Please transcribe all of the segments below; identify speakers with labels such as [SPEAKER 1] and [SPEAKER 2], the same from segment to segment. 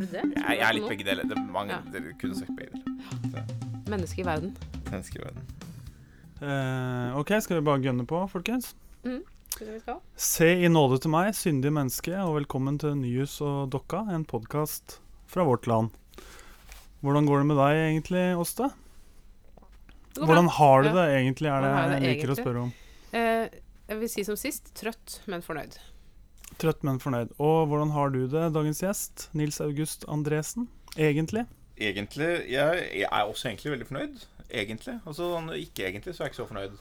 [SPEAKER 1] Det?
[SPEAKER 2] Jeg, jeg er litt begge deler. Det er mange,
[SPEAKER 1] Ja.
[SPEAKER 2] Dere kunne sagt begge deler.
[SPEAKER 1] Menneske i verden.
[SPEAKER 2] Menneske i verden.
[SPEAKER 3] Uh, ok, skal vi bare gønne på, folkens?
[SPEAKER 1] Mm. Se
[SPEAKER 3] i nåde til meg, syndige menneske, og velkommen til Nyhus og Dokka, en podkast fra vårt land. Hvordan går det med deg egentlig, Åste? Hvordan har du det egentlig, er det
[SPEAKER 1] jeg
[SPEAKER 3] liker å spørre om.
[SPEAKER 1] Uh, jeg vil si som sist trøtt, men fornøyd.
[SPEAKER 3] Trøtt, men fornøyd. Og hvordan har du det, dagens gjest, Nils August Andresen? Egentlig?
[SPEAKER 2] Egentlig jeg, jeg er også egentlig veldig fornøyd. Egentlig. Altså sånn, ikke egentlig, så er jeg ikke så fornøyd.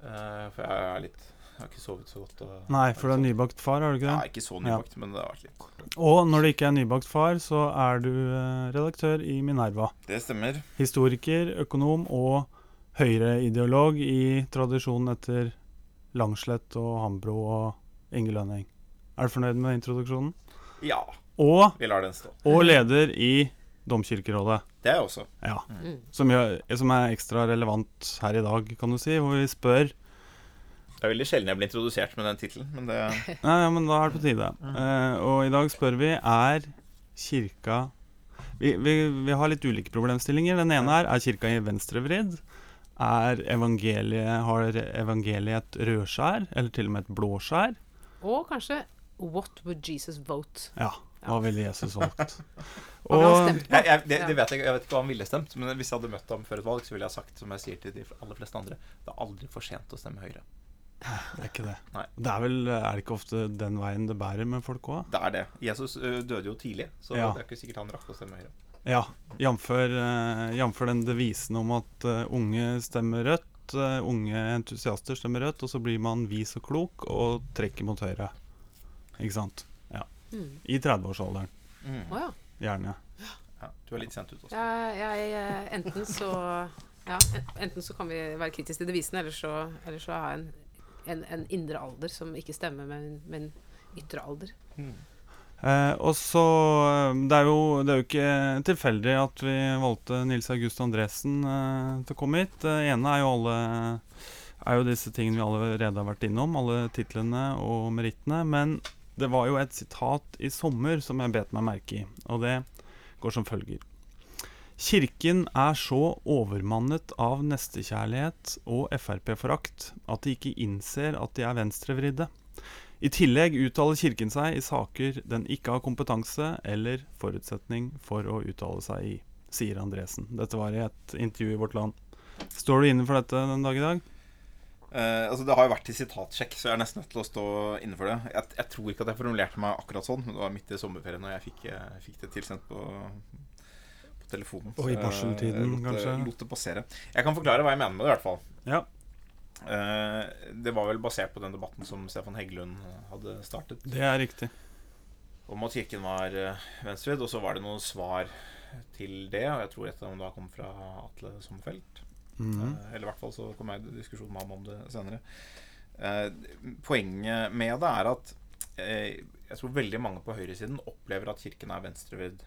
[SPEAKER 2] Uh, for jeg er litt Jeg har ikke sovet så godt.
[SPEAKER 3] Nei, for du er nybakt far, har du ikke
[SPEAKER 2] Ja,
[SPEAKER 3] det?
[SPEAKER 2] ikke så nybakt, men det har vært litt. kort.
[SPEAKER 3] Og når du ikke er nybakt far, så er du eh, redaktør i Minerva.
[SPEAKER 2] Det stemmer.
[SPEAKER 3] Historiker, økonom og høyreideolog i tradisjonen etter Langslett og Hambro og Inge Lønning. Er du fornøyd med introduksjonen?
[SPEAKER 2] Ja,
[SPEAKER 3] Og,
[SPEAKER 2] vi lar den stå.
[SPEAKER 3] og leder i Domkirkerådet.
[SPEAKER 2] Det er jeg også.
[SPEAKER 3] Ja.
[SPEAKER 1] Mm.
[SPEAKER 3] Som, gjør, som er ekstra relevant her i dag, kan du si. Hvor vi spør
[SPEAKER 2] Det er veldig sjelden jeg blir introdusert med den tittelen, men det
[SPEAKER 3] Nei, ja, men da er det på tide. Eh, og i dag spør vi er kirka vi, vi, vi har litt ulike problemstillinger. Den ene er er kirka i venstrevridd. Er evangeliet, har evangeliet et rødskjær, eller til og med et blåskjær?
[SPEAKER 1] Og kanskje What would Jesus vote?
[SPEAKER 3] Ja, hva ville Jesus valgt? Og
[SPEAKER 2] jeg, jeg, det, det vet jeg, jeg vet ikke hva han ville stemt, men hvis jeg hadde møtt ham før et valg, så ville jeg sagt, som jeg sier til de aller fleste andre, det er aldri for sent å stemme Høyre.
[SPEAKER 3] det er ikke det.
[SPEAKER 2] Nei.
[SPEAKER 3] Det er vel Er det ikke ofte den veien det bærer med folk òg?
[SPEAKER 2] Det er det. Jesus døde jo tidlig, så
[SPEAKER 3] Ja.
[SPEAKER 2] det er ikke sikkert han rakk å stemme Høyre.
[SPEAKER 3] Ja, jf. Den devisen om at unge stemmer rødt, unge entusiaster stemmer rødt, og så blir man vis og klok og trekker mot høyre. Ikke sant? Ja.
[SPEAKER 1] Mm.
[SPEAKER 3] I 30-årsalderen,
[SPEAKER 2] Mm.
[SPEAKER 1] Oh, ja.
[SPEAKER 3] gjerne.
[SPEAKER 2] Ja, du er litt sent ute også.
[SPEAKER 1] Ja, jeg, eh, enten så ja, enten så kan vi være kritiske til devisen, eller så, eller så har jeg en, en, en indre alder som ikke stemmer med min med ytre alder.
[SPEAKER 2] Mm.
[SPEAKER 3] Eh, og så eh, det, er jo, det er jo ikke tilfeldig at vi valgte Nils August Andresen eh, til å komme hit. Det ene er jo alle er jo disse tingene vi allerede har vært innom, alle titlene og merittene. Men det var jo et sitat i sommer som jeg bet meg merke i, og det går som følger. Kirken er så overmannet av nestekjærlighet og Frp-forakt at de ikke innser at de er venstrevridde. I tillegg uttaler Kirken seg i saker den ikke har kompetanse eller forutsetning for å uttale seg i, sier Andresen. Dette var i et intervju i Vårt Land. Står du inne for dette den dag i dag?
[SPEAKER 2] Eh, altså Det har jo vært til sitatsjekk, så jeg er nesten nødt til å stå inne for det. Jeg, jeg tror ikke at jeg formulerte meg akkurat sånn. men Det var midt i sommerferien, og jeg fikk, jeg fikk det tilsendt på, på telefonen.
[SPEAKER 3] Og i barseltiden,
[SPEAKER 2] jeg lot
[SPEAKER 3] kanskje?
[SPEAKER 2] Lot det passere. Jeg kan forklare hva jeg mener med det, i hvert fall.
[SPEAKER 3] Ja.
[SPEAKER 2] Uh, det var vel basert på den debatten som Stefan Heggelund hadde startet.
[SPEAKER 3] Det er riktig.
[SPEAKER 2] Om at kirken var uh, venstrevidd, og så var det noen svar til det. Og jeg tror et av dem da kom fra Atle Sommerfelt.
[SPEAKER 3] Mhm.
[SPEAKER 2] Eh, eller i hvert fall så kom jeg i diskusjon med ham om det senere. Eh, poenget med det er at eh, jeg tror veldig mange på høyresiden opplever at kirken er venstrevidd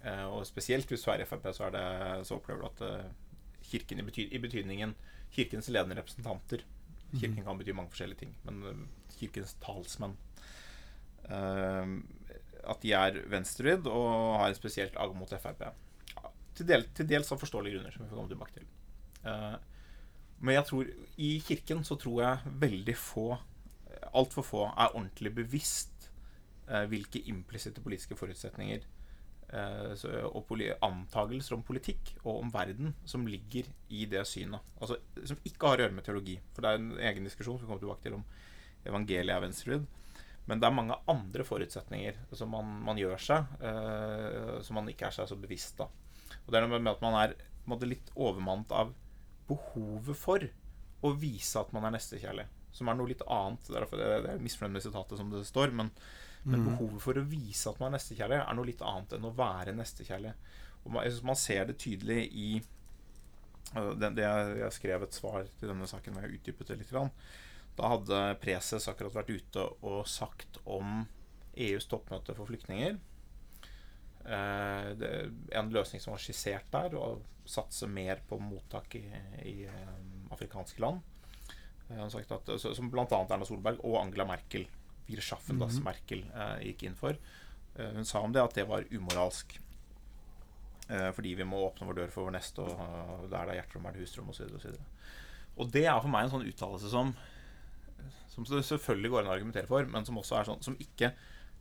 [SPEAKER 2] Eh, og spesielt hvis du er Frp, så, er det, så opplever du at kirken i, bety i betydningen kirkens ledende representanter Kirken kan bety mange forskjellige ting, men kirkens talsmenn At de er venstrevridd og har en spesielt agg mot Frp. Til, del, til dels av forståelige grunner, som vi får komme tilbake til. Eh, men jeg tror i kirken så tror jeg veldig få, altfor få, er ordentlig bevisst eh, hvilke implisitte politiske forutsetninger eh, og antagelser om politikk og om verden som ligger i det synet. Altså, som ikke har å gjøre med teologi. For det er en egen diskusjon som vi kommer tilbake til om evangeliet er venstrevridd. Men det er mange andre forutsetninger som man, man gjør seg, eh, som man ikke er seg så bevisst av. Og det er noe med at man er litt overmannet av behovet for å vise at man er nestekjærlig. Som er noe litt annet. Er, derfor- det er misfornøyd med sitatet som det står, men, men behovet for å vise at man er nestekjærlig, er noe litt annet enn å være nestekjærlig. Og man, jeg synes man ser det tydelig i øh, det, det jeg, jeg skrev et svar til denne saken hvor jeg utdypet det litt. Grann. Da hadde Preses akkurat vært ute og sagt om EUs toppmøte for flyktninger. Eh, en løsning som var skissert der, å satse mer på mottak i, i eh, afrikanske land. Eh, han har sagt at, som bl.a. Erna Solberg og Angela Merkel, Wir schaffen das Merkel, gikk inn for. hun sa om det at det var umoralsk. Eh, fordi vi må åpne vår dør for vår neste, og der det er hjerterom, er det husrom, osv. Og, så videre. og det er for meg en sånn uttalelse som Som det selvfølgelig går an å argumentere for, men som også er sånn som ikke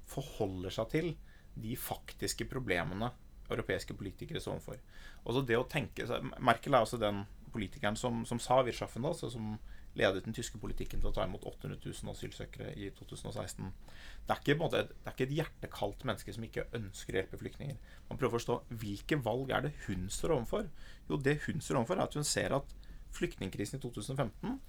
[SPEAKER 2] forholder seg til de faktiske problemene europeiske politikere står overfor. Også det å tenke Merkel er også den politikeren som, som sa Wirtschaffen, altså, som ledet den tyske politikken til å ta imot 800 000 asylsøkere i 2016. Det er, ikke, måte, det er ikke et hjertekaldt menneske som ikke ønsker å hjelpe flyktninger. Man prøver å forstå hvilke valg er det hun står overfor. Jo, det hun står overfor, er at hun ser at flyktningkrisen i 2015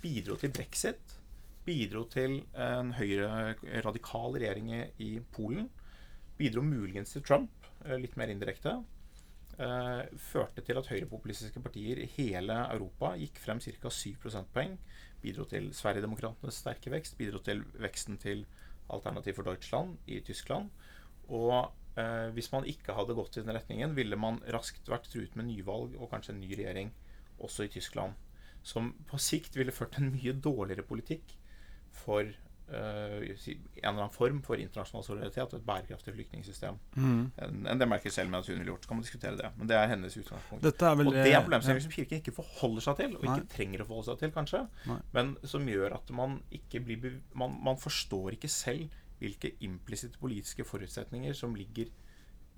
[SPEAKER 2] bidro til brexit. Bidro til en høyre radikal regjering i Polen. Bidro muligens til Trump, eh, litt mer indirekte. Uh, førte til at høyrepopulistiske partier i hele Europa gikk frem ca. 7 prosentpoeng. Bidro til Sverigedemokratenes sterke vekst. Bidro til veksten til Alternativ for Deutschland i Tyskland. Og eh, hvis man ikke hadde gått i den retningen, ville man raskt vært truet med nyvalg og kanskje en ny regjering også i Tyskland. Som på sikt ville ført en mye dårligere politikk for en eller annen form for internasjonal solidaritet og et bærekraftig flyktningsystem mm. enn det merker selv med at hun ville gjort. Så kan man diskutere det. Men det er hennes utgangspunkt.
[SPEAKER 3] Er vel,
[SPEAKER 2] og det er problemstillingen som Kirken ikke forholder seg til, og ikke trenger å forholde seg til, kanskje. Nei. Men som gjør at man ikke blir man, man forstår ikke selv hvilke implisitte politiske forutsetninger som ligger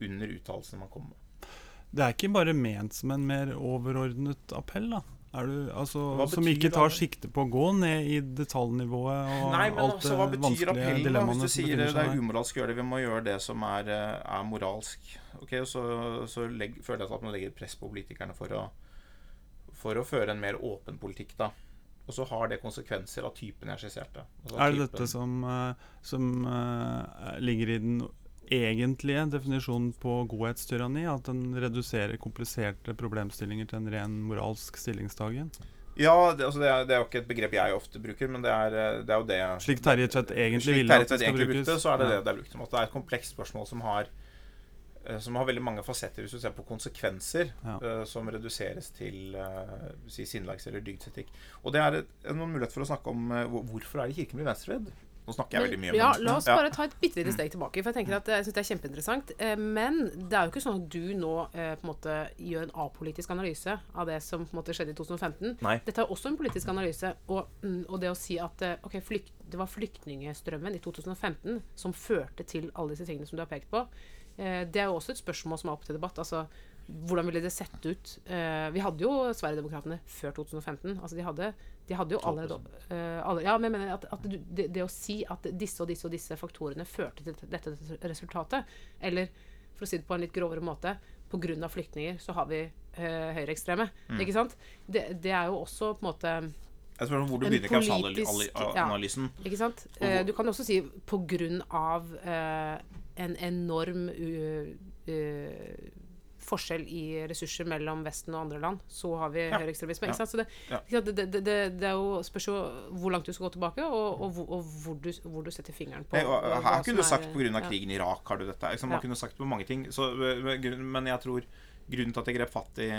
[SPEAKER 2] under uttalelsene man kommer med.
[SPEAKER 3] Det er ikke bare ment som en mer overordnet appell, da? Du, altså, som ikke tar sikte på å gå ned i detaljnivået og
[SPEAKER 2] Nei, men alt altså, hva betyr da? Hvis du sier det er umoralsk å gjøre det, vi må gjøre det som er, eh, er moralsk. Okay, Så, så legg, føler jeg at man legger press på politikerne for å, for å føre en mer åpen politikk, da. Og så har det konsekvenser av typen jeg skisserte.
[SPEAKER 3] Altså, er det typen, dette som, uh, som uh, ligger i den egentlige definisjonen på godhetstyranni? At den reduserer kompliserte problemstillinger til en ren moralsk stillingstagen?
[SPEAKER 2] Ja, det, altså det, er, det, er, jo ikke et begrep jeg ofte bruker, men det er, det er jo det
[SPEAKER 3] Slik Terje Tvedt egentlig ville
[SPEAKER 2] at det skal brukes? Brukte, så er det ja. det det er brukt som. At det er et komplekst spørsmål som har, eh, som har veldig mange fasetter, hvis du ser på konsekvenser, ja. uh, som reduseres til uh, si sinnelags- eller dygdsetikk. Og det er et, noen mulighet for å snakke om uh, hvorfor er det Kirken blir venstrevridd. Nå snakker jeg veldig mye om
[SPEAKER 1] ja, La oss bare ta et bitte lite steg tilbake. For Jeg tenker at jeg synes det er kjempeinteressant eh, Men det er jo ikke sånn at du nå eh, på en måte gjør en apolitisk analyse av det som på en måte skjedde i 2015.
[SPEAKER 2] Nei.
[SPEAKER 1] Dette er også en politisk analyse. Og, mm, og det å si at eh, ok, flykt, det var flyktningstrømmen i 2015 som førte til alle disse tingene som du har pekt på, det er jo også et spørsmål som er opp til debatt. Altså hvordan ville det sett ut? vi hadde jo Sverigedemokraterna før 2015. Altså de hadde de hadde jo allerede uh, alle, Ja, men jeg mener at, at det, det, å si at disse og disse og disse faktorene førte til dette resultatet, eller for å si det på en litt grovere måte Pga. flyktninger så har vi uh, høyreekstreme. Mm. Ikke sant? Det, det, er jo også på en måte
[SPEAKER 2] jeg spør om hvor du begynner kausalanalysen.
[SPEAKER 1] Ja, ikke sant? Uh, du kan også si av uh, en enorm uh, forskjell i ressurser mellom Vesten og andre land, så har vi ja. høyreekstremisme. Ja. Så det, ja. det, det, det, er jo spørs jo hvor langt du skal gå tilbake, og, og, og hvor, du, hvor, du, setter fingeren på.
[SPEAKER 2] Hey, her kunne du sagt pga. Ja. krigen i Irak har du dette. Man kunne sagt på mange ting. Så, men jeg tror grunnen til at jeg grep fatt i,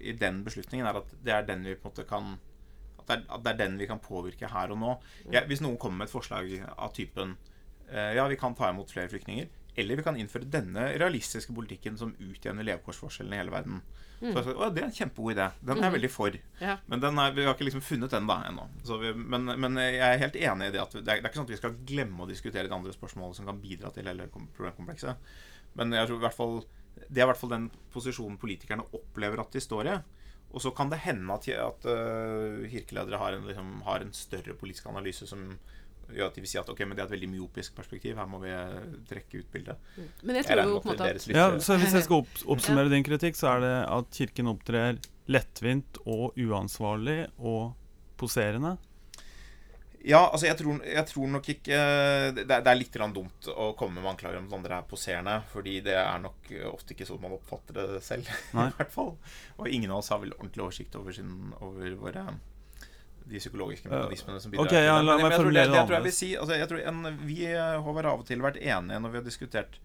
[SPEAKER 2] i, den beslutningen, er at det er den vi på en måte kan at det, er, at det er den vi kan påvirke her og nå. Jeg, hvis noen kommer med et forslag av typen eh, Ja, vi kan ta imot flere flyktninger eller vi kan innføre denne realistiske politikken som utjevner levekårsforskjellene i hele verden. Mm. Så å, Det er en kjempegod idé. Den er jeg mm. veldig for. Ja. Men er, vi har ikke liksom funnet den da ennå. Men, men, jeg er helt enig i det at det er, det er, ikke sånn at vi skal glemme å diskutere de andre spørsmålene som kan bidra til hele problemkomplekset. Men jeg tror i hvert fall det er i hvert fall den posisjonen politikerne opplever at de står i. Og så kan det hende at, at uh, kirkeledere har en, liksom, har en større politisk analyse som gjør at de vil si at ok, men det er et veldig myopisk perspektiv. Her må vi trekke ut bildet.
[SPEAKER 1] Mm. Men jeg tror jo på en måte
[SPEAKER 3] at ja, så Hvis jeg skal oppsummere din kritikk, så er det at Kirken opptrer lettvint og uansvarlig og poserende.
[SPEAKER 2] Ja, altså jeg tror, jeg tror nok ikke det er, det er, litt dumt å komme med anklager om at andre er poserende. Fordi det er nok ofte ikke sånn man oppfatter det selv. i hvert fall Og ingen av oss har vel ordentlig oversikt over, sin, over våre de psykologiske mekanismene som bidrar
[SPEAKER 3] okay, ja,
[SPEAKER 2] la
[SPEAKER 3] meg
[SPEAKER 2] jeg tror,
[SPEAKER 3] det,
[SPEAKER 2] tror jeg si altså, jeg tror en, Vi har av og til vært enige når vi har diskutert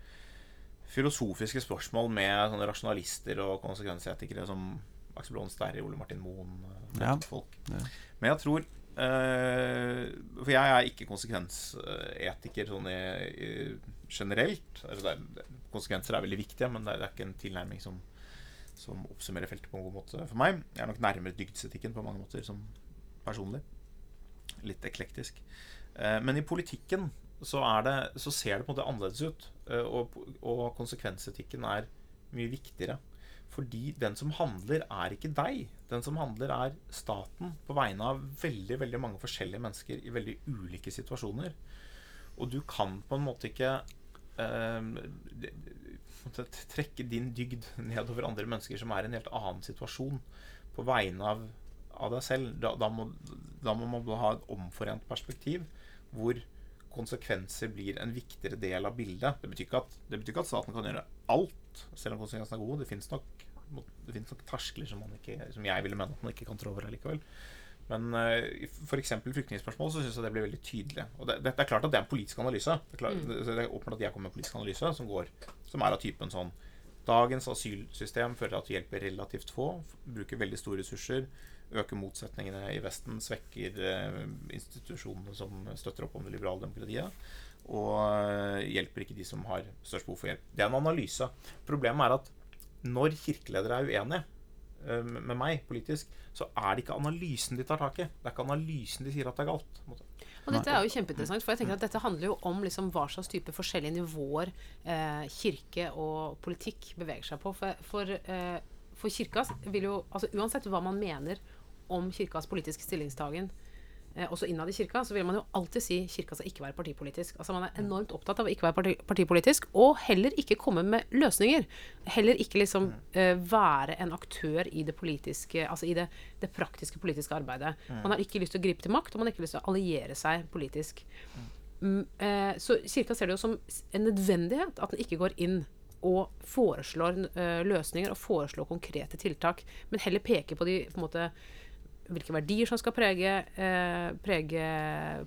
[SPEAKER 2] filosofiske spørsmål med sånne rasjonalister og konsekvensetikere som Axel Blond Sterri, Ole Martin Moen eh, ja. folk. Men jeg tror uh, For jeg er ikke konsekvensetiker sånn i, i, generelt. Altså er, konsekvenser er veldig viktige, men det er, det er ikke en tilnærming som, som oppsummerer feltet på en god måte for meg. Jeg er nok nærmere dygdsetikken på mange måter som personlig. Litt eklektisk. Eh, men i politikken så, det, så ser det på en måte annerledes ut. Eh, og, og konsekvensetikken er mye viktigere. Fordi den som handler, er ikke deg. Den som handler, er staten på vegne av veldig veldig mange forskjellige mennesker i veldig ulike situasjoner. Og du kan på en måte ikke eh, trekke din dygd nedover andre mennesker som er i en helt annen situasjon, på vegne av, av deg selv. Da, da, må, da, må, man ha et omforent perspektiv hvor konsekvenser blir en viktigere del av bildet. Det betyr ikke at, betyr ikke at staten kan gjøre alt, selv om konsekvensene er gode. Det finnes nok det nok terskler som, ikke, som, jeg ville mene at man ikke kan trå over likevel. Men uh, i f.eks. flyktningspørsmål så syns jeg det blir veldig tydelig. Og det, det, er klart at det er en politisk analyse. Det er, klart, mm. det er åpenbart at jeg kommer med en politisk analyse som, går, som er av typen sånn Dagens asylsystem fører til at du hjelper relativt få, bruker veldig store ressurser, øker motsetningene i Vesten, svekker uh, institusjonene som støtter opp om det liberale demokratiet, og uh, hjelper ikke de som har størst behov for hjelp. Det er en analyse. Problemet er at når kirkeledere er uenige uh, med meg politisk, så er det ikke analysen de tar tak i. Det er ikke analysen de sier at det er galt.
[SPEAKER 1] Og dette er jo kjempeinteressant, for jeg tenker at dette handler jo om liksom hva slags type forskjellige nivåer eh, kirke og politikk beveger seg på. For, for, eh, for kirka vil jo altså Uansett hva man mener om kirkas politiske stillingstagen, eh, også innad i kirka, så vil man jo alltid si kirka skal ikke være partipolitisk. Altså Man er enormt opptatt av å ikke være parti partipolitisk, og heller ikke komme med løsninger. Heller ikke liksom eh, være en aktør i det politiske, altså i det, det praktiske politiske arbeidet. Man har ikke lyst til å gripe til makt, og man har ikke lyst til å alliere seg politisk. Mm, eh, så kirka ser det jo som en nødvendighet at den ikke går inn og foreslår uh, løsninger og foreslår konkrete tiltak, men heller peker på de på en måte hvilke verdier som skal prege, eh, prege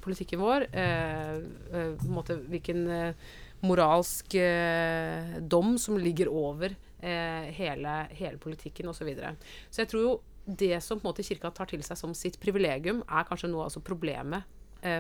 [SPEAKER 1] politikken vår. Eh, eh, måte, hvilken eh, moralsk eh, dom som ligger over hele, hele, politikken osv. Så, videre. så jeg tror jo det som på en måte kirka tar til seg som sitt privilegium, er kanskje noe av problemet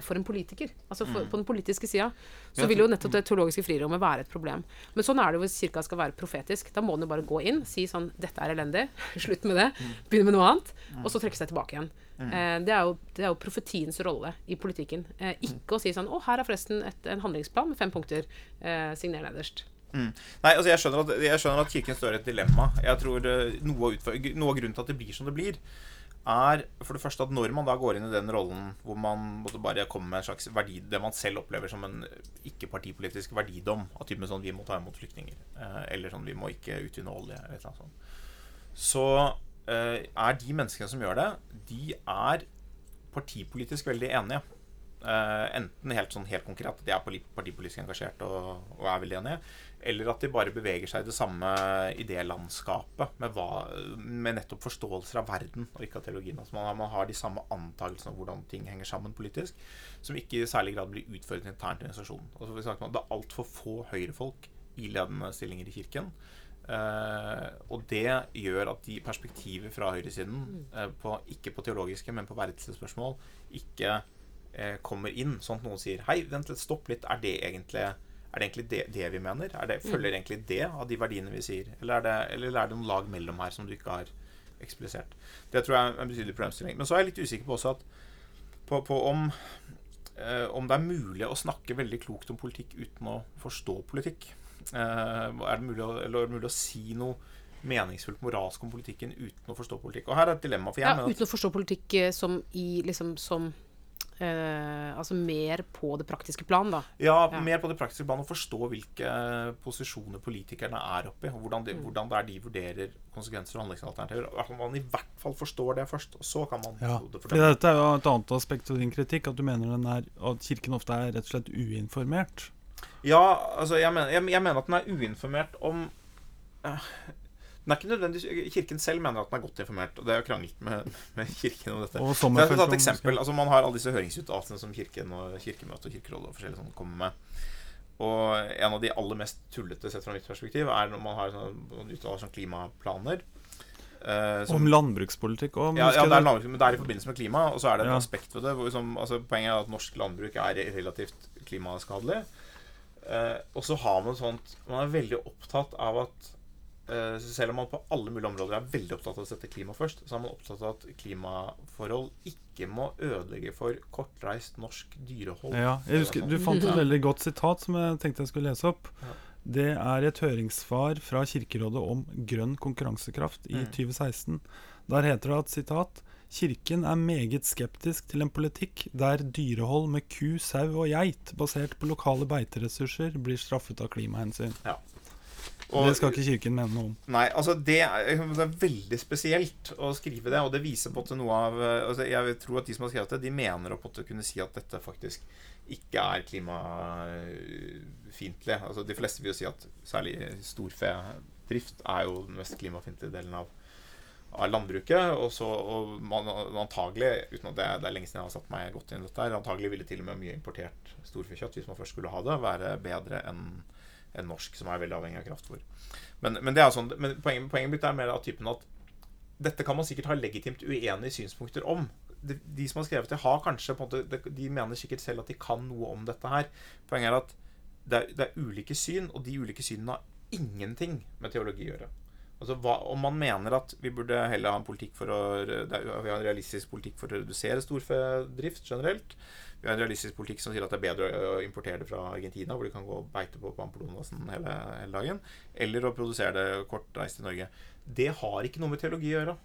[SPEAKER 1] for en politiker. Altså for, mm. På den politiske sida så vil jo nettopp det teologiske frirommet være et problem. Men sånn er det jo hvis kirka skal være profetisk. Da må den jo bare gå inn, si sånn 'Dette er elendig. Slutt med det. Begynn Begynne med noe annet.' Mm. Og så trekke seg tilbake igjen. Eh, det, er jo, det, er jo, profetiens rolle i politikken. Eh, ikke å si sånn 'Å, her er forresten et, en handlingsplan med fem punkter. Eh, signer nederst'.
[SPEAKER 2] Mm. Nei, altså jeg skjønner, at, jeg skjønner, at, Kirken står i et dilemma. Jeg tror Noe noe, noe, av grunnen til at det blir som det blir, er for det første at når man da går inn i den rollen hvor man måtte bare komme med en slags verdi, det man selv opplever som en ikke-partipolitisk verdidom, av typen sånn 'vi må ta imot flyktninger', eh, eller sånn 'vi må ikke utvinne olje', eller noe sånt, så eh, er de menneskene som gjør det, de er partipolitisk veldig enige. Uh, enten helt sånn helt konkret at de er partipolitisk engasjert og, og, er veldig enige, eller at de bare beveger seg i det samme idélandskapet med, hva, med nettopp forståelser av verden og ikke av teologien. Altså man, man, har de samme antakelsene om hvordan ting henger sammen politisk, som ikke i særlig grad blir utfordret internt i organisasjonen. Altså, sagt, det er altfor få høyrefolk i ledende stillinger i Kirken. Uh, og det gjør at de perspektiver fra høyresiden, uh, på, ikke på teologiske, men på verdensspørsmål, ikke kommer inn, sånn at noen sier Hei, vent litt, stopp litt. Er det egentlig, er det, egentlig det, det, vi mener? Det, mm. følger egentlig det av de verdiene vi sier? Eller er, det, eller er det noen lag mellom her som du ikke har eksplisert? Det tror jeg er en betydelig problemstilling. Men så er jeg litt usikker på også at på, på om, eh, om det er mulig å snakke veldig klokt om politikk uten å forstå politikk. Eh, er det å, eller er det mulig å si noe meningsfullt moralsk om politikken uten å forstå politikk. Og her er et dilemma.
[SPEAKER 1] for jeg ja, uten å forstå politikk eh, som i liksom som Eh, altså mer på det praktiske plan, da.
[SPEAKER 2] Ja, ja, mer på det praktiske plan. og forstå hvilke posisjoner politikerne er oppe i. Og hvordan, de, mm. hvordan det er de vurderer konsekvenser og handlingsalternativer. At man i hvert fall forstår det først. Og så kan man
[SPEAKER 3] ja. Fordi Dette er jo et annet aspekt av din kritikk. At du mener er, at Kirken ofte er rett og slett uinformert.
[SPEAKER 2] Ja, altså jeg mener, jeg, jeg mener at den er uinformert om uh, den er ikke nødvendigvis Kirken selv mener at den er godt informert. Og det er jo kranglet med, med Kirken om dette.
[SPEAKER 3] Så jeg
[SPEAKER 2] ta et eksempel. Altså, man har alle disse høringsuttalelsene som Kirken og Kirkemøtet og Kirkerådet og forskjellige sånne kommer med. Og en av de aller mest tullete sett fra mitt perspektiv er når man har sånne, uttaler sånn klimaplaner.
[SPEAKER 3] Uh, som, om landbrukspolitikk
[SPEAKER 2] òg? Ja, ja det er landbruk, men det er i forbindelse med klima. Og så er det et ja. aspekt ved det. Hvor, som, altså, poenget er at norsk landbruk er relativt klimaskadelig. Uh, og så har man sånt Man er veldig opptatt av at Selv om man på alle mulige områder er veldig opptatt av å sette klima først, så er man opptatt av at klimaforhold ikke må ødelegge for kortreist norsk dyrehold.
[SPEAKER 3] Ja, husker, Du fant et veldig godt sitat som jeg tenkte jeg skulle lese opp.
[SPEAKER 2] Ja.
[SPEAKER 3] Det er et høringssvar fra Kirkerådet om grønn konkurransekraft i
[SPEAKER 2] Mm.
[SPEAKER 3] 2016. Der heter det at sitat Kirken er meget skeptisk til en politikk der dyrehold med ku, sau og geit basert på lokale beiteressurser blir straffet av klimahensyn.
[SPEAKER 2] Og-
[SPEAKER 3] det skal ikke Kirken mene noe om.
[SPEAKER 2] Nei, altså det er, det er veldig spesielt å skrive det, og det viser på måte noe av eh, altså Jeg tror at de som har skrevet det, de mener å kunne si at dette faktisk ikke er klimafiendtlig. Altså de fleste vil jo si at særlig storfedrift er jo den mest klimafiendtlige delen av, av landbruket. Og så og man, antagelig, uten at det, det er lenge siden jeg har satt meg godt inn i dette, antagelig ville til og med mye importert storfekjøtt, hvis man først skulle ha det, være bedre enn enn norsk, som er veldig avhengig av kraftfôr. Men, men, sånn, men poenget, poenget mitt er mer av typen at dette kan man sikkert ha legitimt uenige synspunkter om. De, de som har skrevet det, har kanskje måte, de mener sikkert selv at de kan noe om dette her. Poenget er at det er, det er ulike syn, og de ulike synene har ingenting med teologi å gjøre. Altså, hva, om man mener at vi burde heller ha en politikk for å det er, vi har en realistisk politikk for å redusere storfedrift generelt. Vi har en realistisk politikk som sier at det er bedre å importere det fra Argentina, hvor de kan gå og beite på Pampelonasen hele, hele dagen, eller å produsere det kortreist i Norge. Det har ikke noe med teologi å gjøre.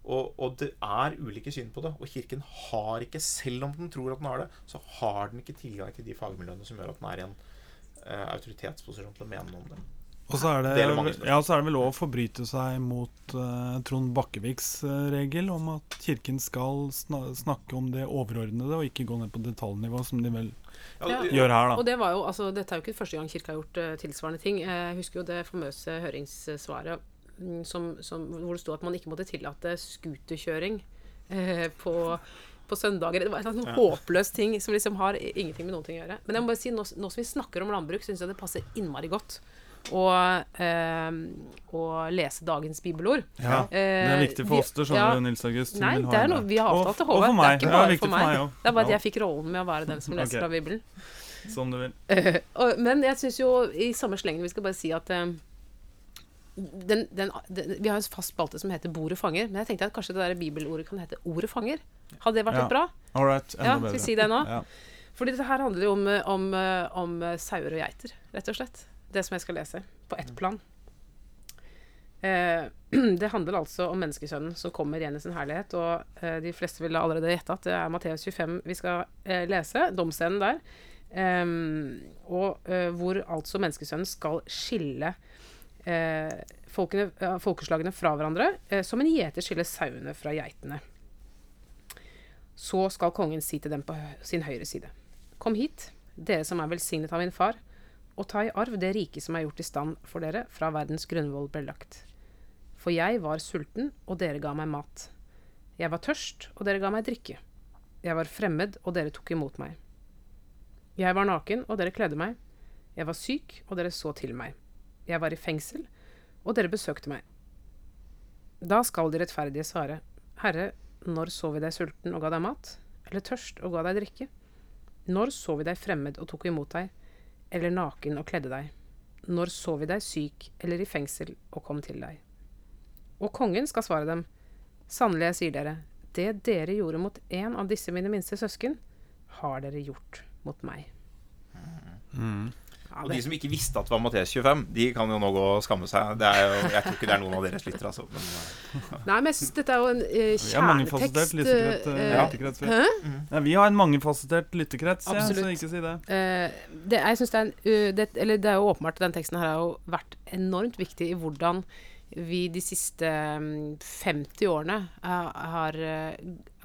[SPEAKER 2] Og, og, det er ulike syn på det. Og Kirken har ikke, selv om den tror at den har det, så har den ikke tilgang til de fagmiljøene som gjør at den er i en uh, autoritetsposisjon til å mene noe om det.
[SPEAKER 3] Og så er det,
[SPEAKER 2] Det
[SPEAKER 3] ja, så er det vel lov å forbryte seg mot uh, Trond Bakkeviks eh, regel om at Kirken skal sna snakke om det overordnede og ikke gå ned på detaljnivå, som de vel
[SPEAKER 1] Ja.
[SPEAKER 3] gjør her, da.
[SPEAKER 1] Og det var jo, altså, dette er jo ikke første gang Kirka har gjort uh, tilsvarende ting. Jeg husker jo det famøse høringssvaret mm, som, som, hvor det sto at man ikke måtte tillate scooterkjøring uh, på, på søndager. Det var en sånn håpløs ting som liksom har ingenting med noen ting å gjøre. Men jeg må bare si, nå, nå som vi snakker om landbruk, syns jeg det passer innmari godt å, eh, og lese dagens bibelord.
[SPEAKER 3] Ja, det er viktig for oss, det skjønner
[SPEAKER 1] ja.
[SPEAKER 3] du, Nils August.
[SPEAKER 1] Nei, det er noe vi har avtalt til
[SPEAKER 3] Og
[SPEAKER 1] HV.
[SPEAKER 3] for meg.
[SPEAKER 1] Det er ikke bare for meg. Det er bare at jeg fikk rollen med å være den som leser
[SPEAKER 3] okay.
[SPEAKER 1] fra Bibelen.
[SPEAKER 3] Som du vil.
[SPEAKER 1] Men jeg syns jo i samme slengen vi skal bare si at eh, den, den, den, Vi har en fast spalte som heter 'Bordet fanger', men jeg tenkte at kanskje det der bibelordet kan hete 'ordet fanger'. Hadde det vært
[SPEAKER 3] Ja.
[SPEAKER 1] litt bra?
[SPEAKER 3] All right. Enda
[SPEAKER 1] Ja,
[SPEAKER 3] bedre.
[SPEAKER 1] skal vi si det nå?
[SPEAKER 3] Ja.
[SPEAKER 1] Fordi dette her handler jo om, eh, om, eh, om eh, sauer og geiter, rett og slett. Det som jeg skal lese. På ett plan. Eh, det handler altså om menneskesønnen som kommer igjen i sin herlighet. Og eh, de fleste vil da allerede gjette at det er Matteus 25 vi skal eh, lese. domsscenen der. Em, og eh, hvor altså menneskesønnen skal skille eh, folkene, folkeslagene fra hverandre, eh, som en gjeter skiller sauene fra geitene. Så skal kongen si til dem på sin høyre side. Kom hit, dere som er velsignet av min far, og ta i arv det riket som er gjort i stand for dere fra verdens grunnvoll ble lagt. For jeg var sulten, og dere ga meg mat. Jeg var tørst, og dere ga meg drikke. Jeg var fremmed, og dere tok imot meg. Jeg var naken, og dere kledde meg. Jeg var syk, og dere så til meg. Jeg var i fengsel, og dere besøkte meg. Da skal de rettferdige svare, Herre, når så vi deg sulten og ga deg mat, eller tørst og ga deg drikke? Når så vi deg fremmed og tok imot deg, eller naken og kledde deg? Når så vi deg syk eller i fengsel og kom til deg? Og kongen skal svare dem, sannelig jeg sier dere, det dere gjorde mot en av disse mine minste søsken, har dere gjort mot meg.
[SPEAKER 3] Mm.
[SPEAKER 1] Ja,
[SPEAKER 2] Og de som ikke visste at det var Matteus 25, de kan jo nå gå og skamme seg. Det er jo, jeg tror ikke det er noen av deres lyttere, altså. Men,
[SPEAKER 1] nei, men jeg syns dette er jo en eh,
[SPEAKER 3] Vi har
[SPEAKER 1] kjernetekst
[SPEAKER 3] lytterkrets.
[SPEAKER 1] eh,
[SPEAKER 3] eh,
[SPEAKER 2] Ja.
[SPEAKER 3] vi. Ja, vi har en mangefasettert lyttekrets, ja, så ikke si det.
[SPEAKER 1] Eh, det, jeg synes det, er en, uh, det, eller det er jo åpenbart at den teksten her har jo vært enormt viktig i hvordan vi de siste mm, 50 årene eh, har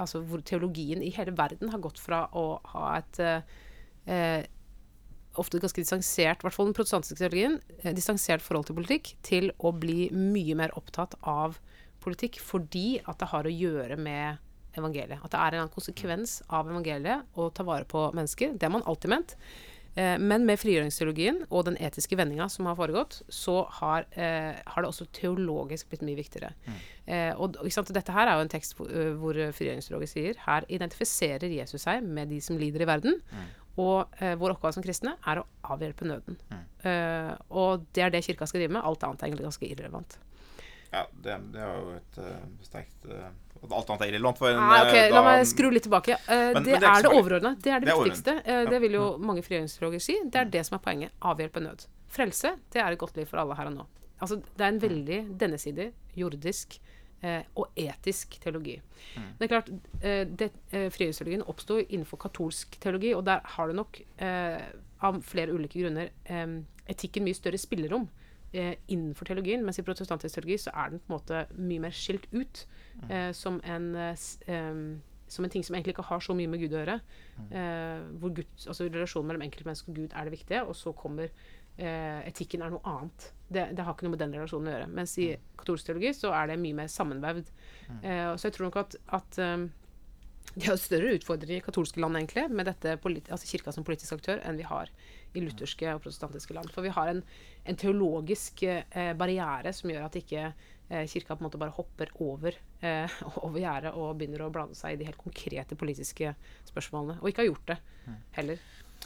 [SPEAKER 1] Altså hvor teologien i hele verden har gått fra å ha et eh, ofte ganske distansert, i hvert fall den protestantiske teologien, eh, distansert forhold til politikk, til å bli mye mer opptatt av politikk fordi at det har å gjøre med evangeliet. At det er en annen konsekvens av evangeliet å ta vare på mennesker. Det har man alltid ment. Eh, men med frigjøringsteologien og den etiske vendinga som har foregått, så har, eh, har det også teologisk blitt mye viktigere. Eh, og? Dette her er jo en tekst hvor, eh, hvor frigjøringsteologer sier her identifiserer Jesus seg med de som lider i verden, Og eh, vår oppgave som kristne er å avhjelpe nøden.
[SPEAKER 2] Mm.
[SPEAKER 1] Eh, og det er det kirka skal drive med. Alt annet er egentlig ganske irrelevant.
[SPEAKER 2] Ja, det, det er jo et uh, sterkt uh, Alt annet er irrelevant. For en,
[SPEAKER 1] Nei, okay,
[SPEAKER 2] da,
[SPEAKER 1] La meg skru litt tilbake. Eh,
[SPEAKER 2] Men-
[SPEAKER 1] det,
[SPEAKER 2] men det er
[SPEAKER 1] er det overordna. Det er det,
[SPEAKER 2] Det er
[SPEAKER 1] viktigste. Eh,
[SPEAKER 2] Ja.
[SPEAKER 1] det vil jo mange frigjøringsteologer si. Det er det som er poenget. Avhjelpe nød. Frelse, det er et godt liv for alle her og nå. Altså, det er en veldig dennesidig, jordisk eh, og etisk teologi. Det er klart, eh, det, eh, Frigjøringsteologien oppsto innenfor katolsk teologi, og der har du nok, eh, av flere ulike grunner, eh, etikken mye større spillerom eh, innenfor teologien, mens i protestantisk teologi så er den på en måte mye mer skilt ut eh, som, en, eh, som en ting som egentlig ikke har så mye med Gud å gjøre. Eh, hvor Gud, altså Relasjonen mellom enkeltmenneske og Gud er det viktige, og så kommer eh, etikken er noe annet. Det, det har ikke noe med den relasjonen å gjøre. Mens i katolsk teologi så er det mye mer sammenvevd. Eh, så jeg tror nok at, at um, de har større utfordringer i katolske land egentlig, med dette altså kirka som politisk aktør, enn vi har i lutherske og protestantiske land. For vi har en, en teologisk eh, barriere som gjør at ikke eh, kirka på en måte bare hopper over, eh, over gjerdet og begynner å blande seg i de helt konkrete politiske spørsmålene. Og ikke har gjort det heller.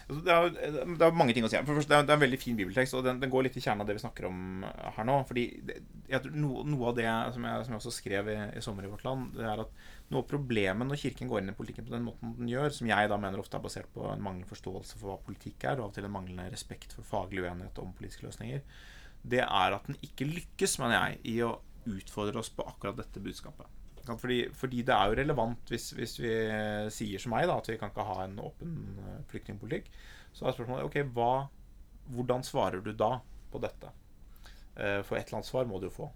[SPEAKER 2] Det er, det er mange ting å si. For det det er, en veldig fin bibeltekst, og den, den går litt i kjernen av det vi snakker om her nå. fordi det, no, Noe av det som jeg, som jeg også skrev i, i sommer i Vårt Land, det er at noe av problemet når Kirken går inn i politikken på den måten den gjør, som jeg da mener ofte er basert på en manglende forståelse for hva politikk er, og av og til en manglende respekt for faglig uenighet om politiske løsninger, det er at den ikke lykkes, mener jeg, i å utfordre oss på akkurat dette budskapet. Fordi, fordi det er jo relevant hvis, hvis vi sier som meg, da, at vi kan ikke ha en åpen eh, flyktningpolitikk. Så er spørsmålet ok, hva, hvordan svarer du da på dette? Eh, For et eller annet svar må du jo få.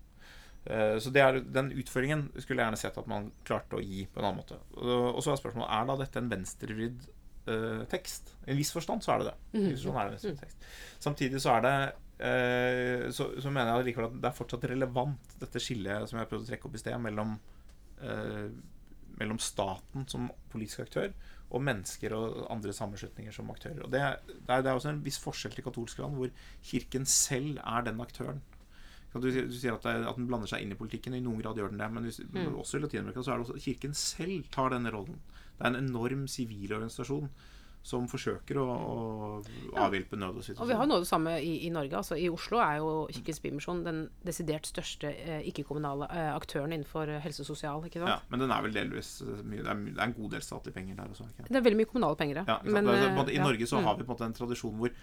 [SPEAKER 2] Eh, Så det er, den utføringen skulle jeg gjerne sett at man klarte å gi på en annen måte. Og så er spørsmålet er da dette en venstrevridd eh, tekst. I en viss forstand så er det det. En er det tekst. Samtidig så er det eh, så, så mener jeg likevel at det er fortsatt relevant, dette skillet som jeg prøvde å trekke opp i sted, mellom eh, mellom staten som politisk aktør og mennesker og andre sammenslutninger som aktører. Og det, det, er, også en viss forskjell til katolske land, hvor kirken selv er den aktøren. Du, du sier at, det, at den blander seg inn i politikken, og i noen grad gjør den det. Men hvis, også i Latin-Amerika så er det også kirken selv tar denne rollen. Det er en enorm sivil organisasjon som forsøker å, å avhjelpe nød og
[SPEAKER 1] Og vi har noe av det samme i, i Norge. Altså, I Oslo er jo Kirkens Bymisjon den desidert største eh, ikke-kommunale eh, aktøren innenfor eh, helse og sosial. ikke sant?
[SPEAKER 2] Ja, men den er vel delvis eh, mye, det, er, det er en god del statlige penger der også. Ikke?
[SPEAKER 1] Det er veldig mye kommunale penger,
[SPEAKER 2] Ja?
[SPEAKER 1] Men,
[SPEAKER 2] altså,
[SPEAKER 1] eh,
[SPEAKER 2] måte, I
[SPEAKER 1] ja.
[SPEAKER 2] Norge så
[SPEAKER 1] Mm.
[SPEAKER 2] har vi på en måte en tradisjon hvor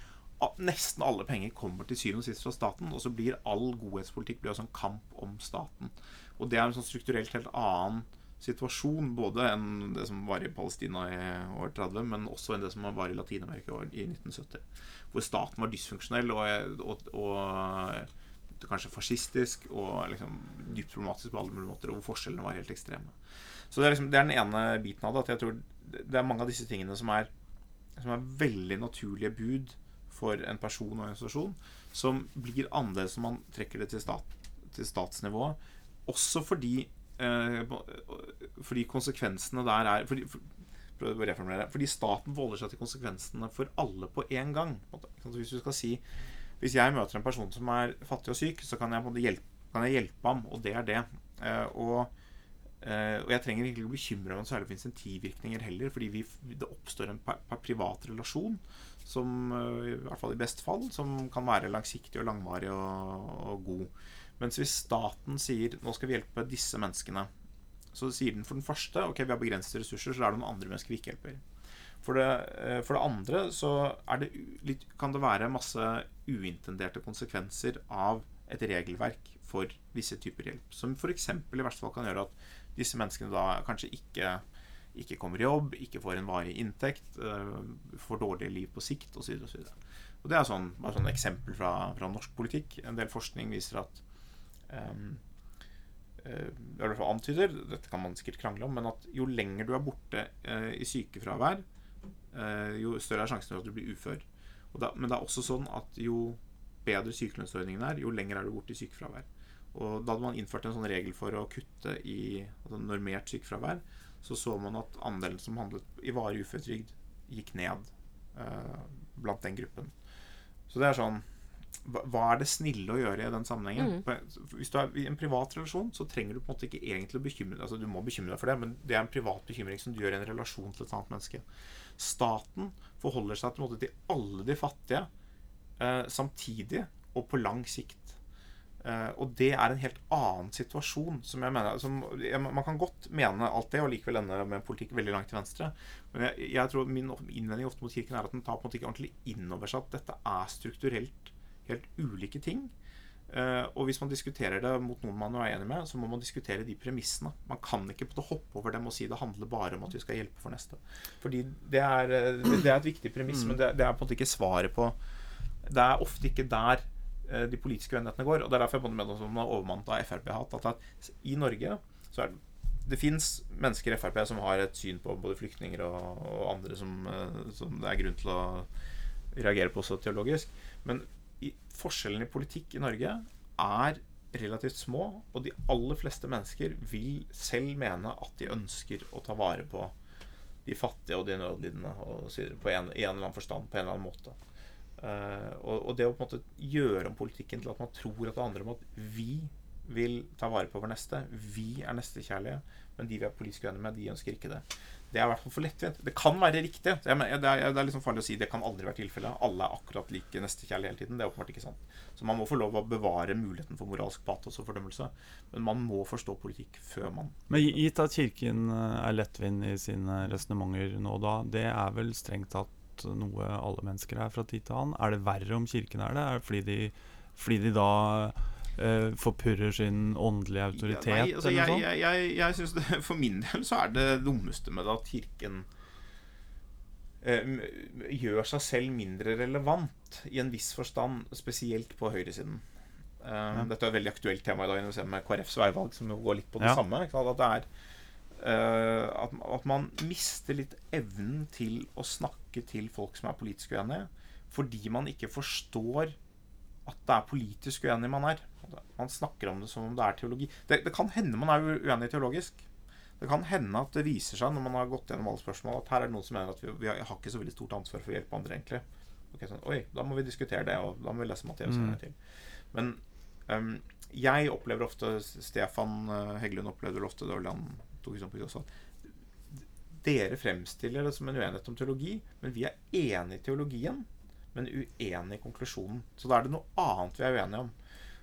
[SPEAKER 2] nesten alle penger kommer til syvende og sist fra staten, og så blir all godhetspolitikk blir også en kamp om staten. Og det er en sånn strukturelt helt annen situasjon, både enn det som var i Palestina i år 30, men også enn det som var i Latin-Amerika i 1970. Hvor staten var dysfunksjonell og, og, og kanskje fascistisk og liksom dypt problematisk på alle mulige måter, og hvor forskjellene var helt ekstreme. Så det er, liksom, det er den ene biten av det. At jeg tror det er mange av disse tingene som er, som er veldig naturlige bud for en person og en organisasjon, som blir annerledes når man trekker det til, stat, til statsnivå. Også fordi, fordi konsekvensene der er fordi, for. Fordi staten forholder seg til konsekvensene for alle på én gang. Hvis du skal si Hvis jeg møter en person som er fattig og syk, så kan jeg, hjelpe, kan jeg hjelpe ham, og det er det. Eh, og Eh, og jeg trenger ikke å bekymre meg særlig for insentivvirkninger heller, fordi vi, det oppstår en privat relasjon som, eh, i hvert fall i best fall, som kan være langsiktig og langvarig og, og god. Mens hvis staten sier nå skal vi hjelpe disse menneskene, så sier den for den første ok, vi har begrensede ressurser, så er det noen andre mennesker vi ikke hjelper. For det, eh, for det andre så det litt, kan det være masse uintenderte konsekvenser av et regelverk for visse typer hjelp. Som f.eks. i verste fall kan gjøre at disse menneskene da kanskje ikke, ikke kommer i jobb, ikke får en varig inntekt, øh, får dårlige liv på sikt osv. Og, og det er sånn, bare sånn eksempel fra, fra norsk politikk. En del forskning viser at um, i hvert fall antyder, dette kan man sikkert krangle om, men at jo lenger du er borte eh, i sykefravær, eh, jo større er sjansen for at du blir ufør. Da, men det er også sånn at jo bedre sykelønnsordningen er, jo lenger er du borte i sykefravær. Og da hadde man innført en sånn regel for å kutte i altså normert sykefravær, så så man at andelen som handlet i varig uføretrygd, gikk ned eh, blant den gruppen. Så det er sånn hva, er det snille å gjøre i den sammenhengen? Mm. Hvis du er i en privat relasjon, så trenger du på en måte ikke egentlig å bekymre deg. Altså, du må bekymre deg for det, men det er en privat bekymring som du gjør i en relasjon til et annet menneske. Staten forholder seg måte til alle de fattige eh, samtidig og på lang sikt. Eh, og det er en helt annen situasjon. Som jeg mener som, jeg, Man kan godt mene alt det og likevel ende med en politikk veldig langt til venstre. Men jeg, jeg tror min innvending ofte mot Kirken er at den tar på en måte ikke ordentlig inn over seg at dette er strukturelt helt ulike ting. Eh, og hvis man diskuterer det mot noen man er enig med, så må man diskutere de premissene. Man kan ikke hoppe over dem og si det handler bare om at vi skal hjelpe for neste. Fordi det er, eh, det, er et viktig premiss, men det, det er på en måte ikke svaret på Det er ofte ikke der eh, de politiske uenighetene går. Og det er derfor jeg på med som overmannet av Frp-hat. At, i Norge så er det det fins mennesker i Frp som har et syn på både flyktninger og, og andre som, som det er grunn til å reagere på også teologisk. Men i, forskjellen i politikk i Norge er relativt små, og de aller fleste mennesker vil selv mene at de ønsker å ta vare på de fattige og de nødlidende og så på en, en eller annen forstand, på en eller annen måte. Uh, og, og det å på en måte gjøre om politikken til at man tror at det handler om at vi vil ta vare på vår neste, vi er nestekjærlige, men de vi er politisk uenige med, de ønsker ikke det. Det er i hvert fall for lettvint. Det kan være riktig. Jeg mener, det, er, det er liksom farlig å si det kan aldri være tilfellet. Alle er akkurat like nestekjærlige hele tiden. Det er åpenbart ikke sant. Så man må få lov å bevare muligheten for moralsk patos og fordømmelse. Men man må forstå politikk før man
[SPEAKER 3] Men gitt at Kirken eh, er lettvint i sine resonnementer nå og da, det er vel strengt tatt noe alle mennesker er fra tid til annen. Er det verre om Kirken er det? Er det fordi de, fordi de da eh, forpurrer sin åndelige autoritet,
[SPEAKER 2] Ja, nei, altså, jeg, jeg, jeg, jeg synes det, For min del så er det dummeste med det at Kirken uh, gjør seg selv mindre relevant i en viss forstand, spesielt på høyresiden. Eh, Dette er et veldig aktuelt tema i dag når vi ser med KrFs veivalg, som jo går litt på det
[SPEAKER 3] Ja.
[SPEAKER 2] samme. At det er at, at man mister litt evnen til å snakke til folk som er politisk uenige, fordi man ikke forstår at det er politisk uenig man er. Man snakker om det som om det er teologi. Det, det kan hende man er uenig teologisk. Det kan hende at det viser seg når man har gått gjennom alle spørsmål, at her er det noen som mener at vi, vi har, ikke så veldig stort ansvar for å hjelpe andre, egentlig. Okay, sånn, Oi, da må vi diskutere det, og da må vi lese Matteus en
[SPEAKER 3] Mm.
[SPEAKER 2] gang til. Men um, jeg opplever ofte Stefan eh, Heggelund opplevde ofte det var vel han tok på også, dere fremstiller det som en uenighet om teologi, men vi er enige i teologien, men uenige i konklusjonen. Så da er det noe annet vi er uenige om.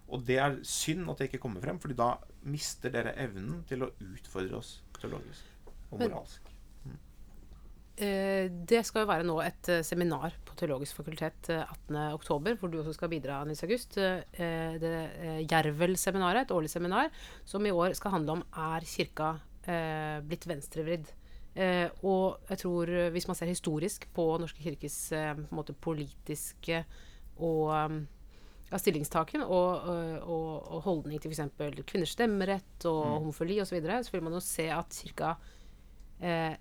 [SPEAKER 2] Og det er synd at det ikke kommer frem, Fordi da mister dere evnen til å utfordre oss teologisk og moralsk.
[SPEAKER 1] Eh, det skal jo være nå et eh, seminar på Teologisk fakultet eh, 18.10, hvor du også skal bidra, Nils August. Eh, det eh, Jervel-seminaret, et årlig seminar, som i år skal handle om er kirka eh, blitt venstrevridd. Eh, og jeg tror, eh, hvis man ser historisk på Norske kirkes eh, på politiske og ja, stillingstaken og, og, og, og holdning til f.eks. kvinners stemmerett og homofili osv., så, videre, så vil man jo se at kirka eh,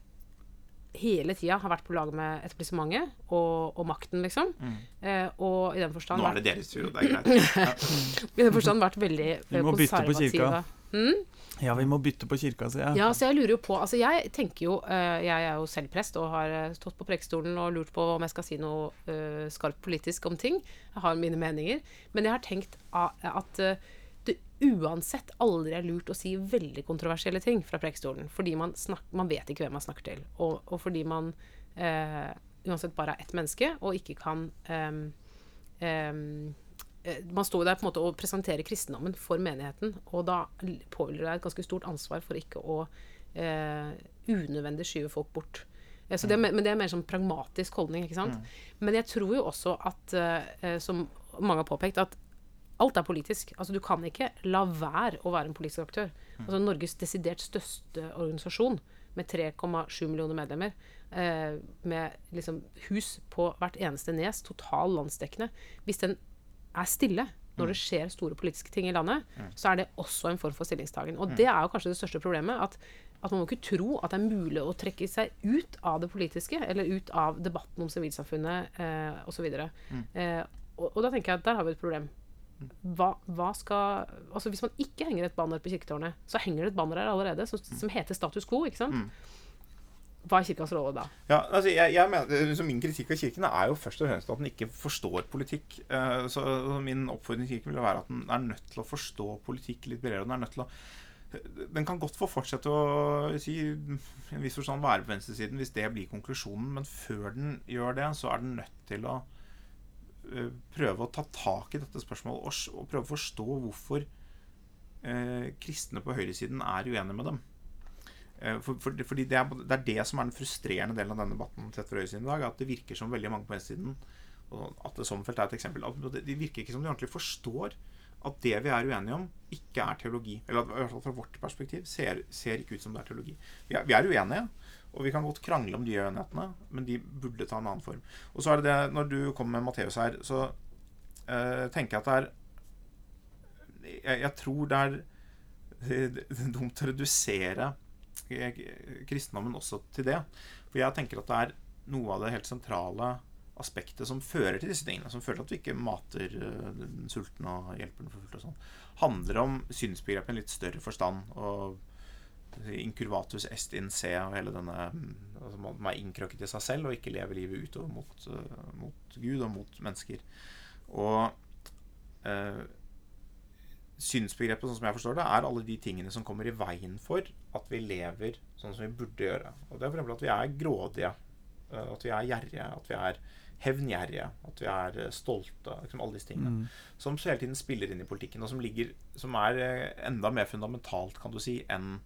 [SPEAKER 1] hele tida har vært på lag med etablissementet og, og makten, liksom. Eh, og i den forstand
[SPEAKER 2] Nå er det deres tur, og det er greit.
[SPEAKER 1] i den forstand vært veldig eh,
[SPEAKER 3] Vi må bytte på kirka.
[SPEAKER 1] Mm?
[SPEAKER 3] Ja, vi må bytte på kirka, sier jeg.
[SPEAKER 1] Ja, så jeg lurer jo på Altså, jeg tenker jo eh, Jeg er jo selv prest og har eh, stått på prekestolen og lurt på om jeg skal si noe uh, skarpt politisk om ting. Jeg har mine meninger. Men jeg har tenkt at det uansett aldri er lurt å si veldig kontroversielle ting fra prekestolen. Fordi man, snak, man vet ikke hvem man snakker til. Og, og fordi man uh, uansett bare er ett menneske og ikke kan um, eh, man står der på en måte og presenterer kristendommen for menigheten, og da påhviler det et ganske stort ansvar for ikke å eh, unødvendig skyve folk bort. Eh, så det, men det er mer sånn pragmatisk holdning. ikke sant? Men jeg tror jo også at, eh, som mange har påpekt, at alt er politisk. Altså Du kan ikke la være å være en politisk aktør. Altså Norges desidert største organisasjon, med 3,7 millioner medlemmer, eh, med liksom hus på hvert eneste nes, total landsdekkende Hvis den er stille når det skjer store politiske ting i landet, så er det også en form for stillingstagen. Og det er jo kanskje det største problemet. at at man må ikke tro at det er mulig å trekke seg ut av det politiske, eller ut av debatten om sivilsamfunnet eh, osv. Eh, og, og da tenker jeg at der har vi et problem. Hva, hva skal Altså Hvis man ikke henger et banner på kirketårnet, så henger det et banner her allerede som, som heter status quo. ikke sant? Hva er kirkas rolle da?
[SPEAKER 2] Ja, altså jeg, jeg mener, så Min kritikk av Kirken er jo først og fremst at den ikke forstår politikk. Eh, så Min oppfordring til Kirken vil være at den er nødt til å forstå politikk litt bredere. Den er nødt til å den kan godt få fortsette å si, en viss forstand være på venstresiden hvis det blir konklusjonen, men før den gjør det, så er den nødt til å uh, prøve å ta tak i dette spørsmålet og, prøve å forstå hvorfor uh, kristne på høyresiden er uenige med dem. Uh, for, for, fordi det er, det er, det som er den frustrerende delen av denne debatten sett fra høyresiden i dag, at det virker som veldig mange på venstresiden og at det Sommerfelt er et eksempel, at det virker ikke som de ordentlig forstår at det vi er uenige om, ikke er teologi. Eller i hvert fall fra vårt perspektiv ser, ser ikke ut som det er teologi. Vi er, vi er, uenige, og vi kan godt krangle om de uenighetene, men de burde ta en annen form. Og så er det det, Når du kommer med Matteus her, så øh, tenker jeg at det er jeg, jeg tror det er dumt å redusere kristendommen også til det. For jeg tenker at det er noe av det helt sentrale aspektet som fører til disse tingene, som fører at vi ikke mater den sultne og hjelper den forfulgte og sånn, handler om synsbegrepet i en litt større forstand. og Incurvatus est in se og hele denne altså Man er innkrøkket i seg selv og ikke lever livet utover mot, uh, mot Gud og mot mennesker. Og synsbegrepet, sånn som jeg forstår det, er alle de tingene som kommer i veien for at vi lever sånn som vi burde gjøre. Og Det er f.eks. at vi er grådige, at vi er gjerrige, at vi er hevngjerrige, at vi er eh, stolte. Liksom alle disse tingene. Mm. Som hele tiden spiller inn i politikken, og som, ligger, som er eh, enda mer fundamentalt, kan du si, enn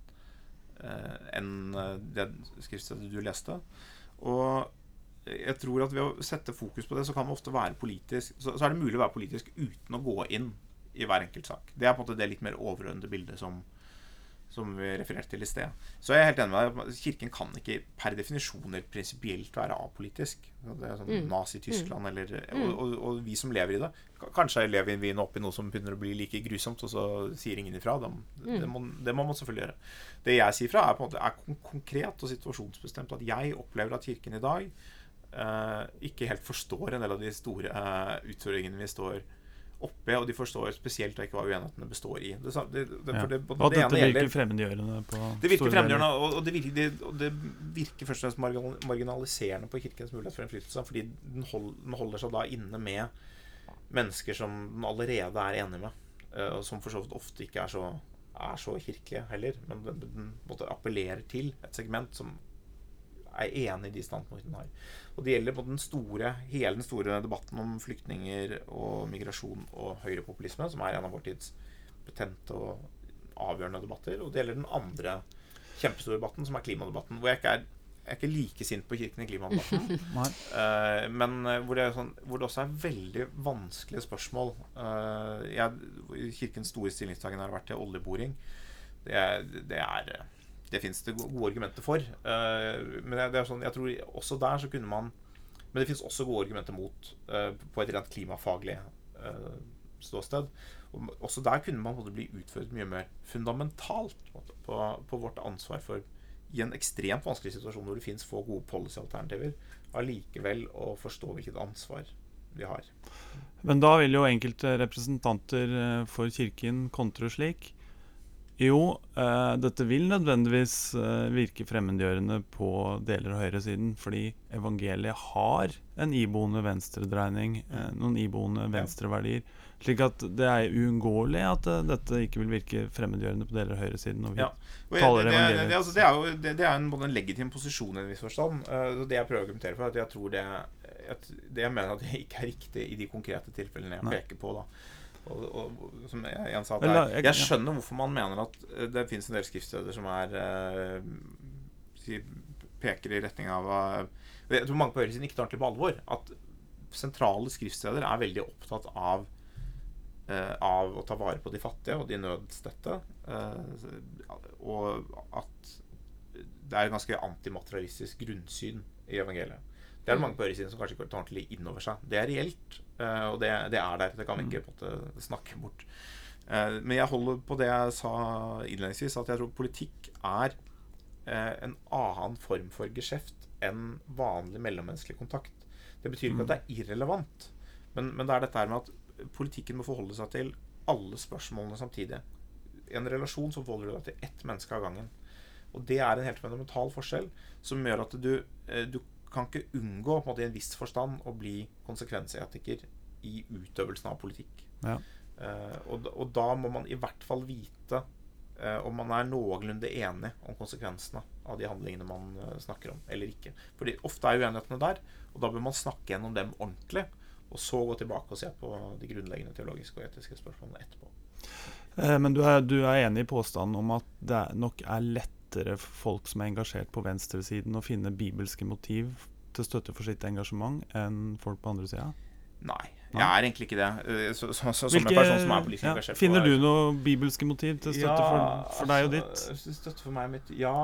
[SPEAKER 2] enn det skriftstedet du leste. Og jeg tror at ved å sette fokus på det, så kan man ofte være politisk så, så, er det mulig å være politisk uten å gå inn i hver enkelt sak. Det er på en måte det litt mer overordnede bildet som, som vi refererte til i sted. Så jeg er helt enig med deg. Kirken kan ikke per definisjon prinsipielt være apolitisk. Det er sånn mm. Nazi-Tyskland mm. eller og, mm. og, og, vi som lever i det. Kanskje lever vi nå i noe som begynner å bli like grusomt, og så sier ingen ifra. Det, mm. det, må, det, må, man selvfølgelig gjøre. Det jeg sier fra, er på en måte er konkret og situasjonsbestemt. At jeg opplever at Kirken i dag eh, ikke helt forstår en del av de store eh, utfordringene vi står oppe, og de forstår spesielt ikke hva uenighetene består i. Det, det, det,
[SPEAKER 3] ja. og dette virker fremmedgjørende på
[SPEAKER 2] Det virker fremmedgjørende, og, og, virker, det, og, det, virker, først og fremst marginaliserende på Kirkens mulighet for innflytelse, fordi den, hold, den, holder seg da inne med mennesker som den allerede er enig med, uh, og som for så vidt ofte ikke er så, er så kirkelige heller, men den, den appellerer til et segment som er enig i de standpunktene den har. Og det gjelder på den store, hele den store debatten om flyktninger og migrasjon og høyrepopulisme, som er en av vår tids betente og avgjørende debatter. Og det gjelder den andre kjempestore debatten, som er klimadebatten. Hvor jeg ikke er, jeg er ikke like sint på Kirken i klimadebatten. uh, men uh, hvor, det sånn, hvor, det også er veldig vanskelige spørsmål. Uh, jeg, kirkens store stillingstagen har vært til oljeboring. Det, det er det fins det gode argumenter for. Uh, men det, er sånn, jeg tror også der så kunne man Men det fins også gode argumenter mot uh, på et rent klimafaglig uh, ståsted. Og også der kunne man bli utført mye mer fundamentalt på, på, vårt ansvar for i en ekstremt vanskelig situasjon hvor det fins få gode policyalternativer, allikevel å forstå hvilket ansvar vi har.
[SPEAKER 3] Men da vil jo enkelte representanter for Kirken kontre slik. Jo, uh, dette vil nødvendigvis uh, virke fremmedgjørende på deler av høyresiden, fordi evangeliet har en iboende venstredreining, uh, noen iboende venstreverdier. Slik at det er uunngåelig at dette ikke vil virke fremmedgjørende på deler av høyresiden. Når vi ja. taler
[SPEAKER 2] det, det, det, altså, det, er jo det, er en, både en legitim posisjon i en viss forstand. det jeg prøver å argumentere for, at jeg tror det, at det jeg mener at det ikke er riktig i de konkrete tilfellene jeg Nei. peker på. da og, og, som jeg, sa der, jeg, skjønner hvorfor man mener at eh, det fins en del skriftsteder som er eh, peker i retning av uh, Jeg tror mange på høyresiden ikke tar ordentlig på alvor. At sentrale skriftsteder er veldig opptatt av eh, av å ta vare på de fattige og de nødstedte. Eh, og at det er et ganske antimaterialistisk grunnsyn i evangeliet. Det er det mange på høyresiden som kanskje ikke tar ordentlig inn over seg. Det er reelt, uh, og det, det, er der. Det kan vi ikke på en måte snakke bort. Uh, men jeg holder på det jeg sa innledningsvis, at jeg tror politikk er uh, en annen form for geskjeft enn vanlig mellommenneskelig kontakt. Det betyr ikke at det er irrelevant, men, men det er dette her med at politikken må forholde seg til alle spørsmålene samtidig. I en relasjon så forholder du deg til ett menneske av gangen. Og det er en helt fundamental forskjell som gjør at du, eh, du kan ikke unngå på en måte, i en viss forstand å bli konsekvensetiker i utøvelsen av politikk.
[SPEAKER 3] Ja.
[SPEAKER 2] Uh, og, og da må man i hvert fall vite uh, om man er noenlunde enig om konsekvensene av de handlingene man uh, snakker om, eller ikke. Fordi ofte er uenighetene der, og da bør man snakke gjennom dem ordentlig. Og så gå tilbake og se på de grunnleggende teologiske og etiske spørsmålene etterpå.
[SPEAKER 3] Men du er, du er enig i påstanden om at det nok er lettere for folk som er engasjert på venstresiden, å finne bibelske motiv til støtte for sitt engasjement enn folk på andre sida?
[SPEAKER 2] Nei, jeg er egentlig ikke det. Så, Så, så, Hvilke, som en person som er politisk
[SPEAKER 3] ja,
[SPEAKER 2] engasjert. på-
[SPEAKER 3] Finner du noe bibelske motiv til støtte for, for deg og ditt?
[SPEAKER 2] altså, Støtte for meg og mitt Ja,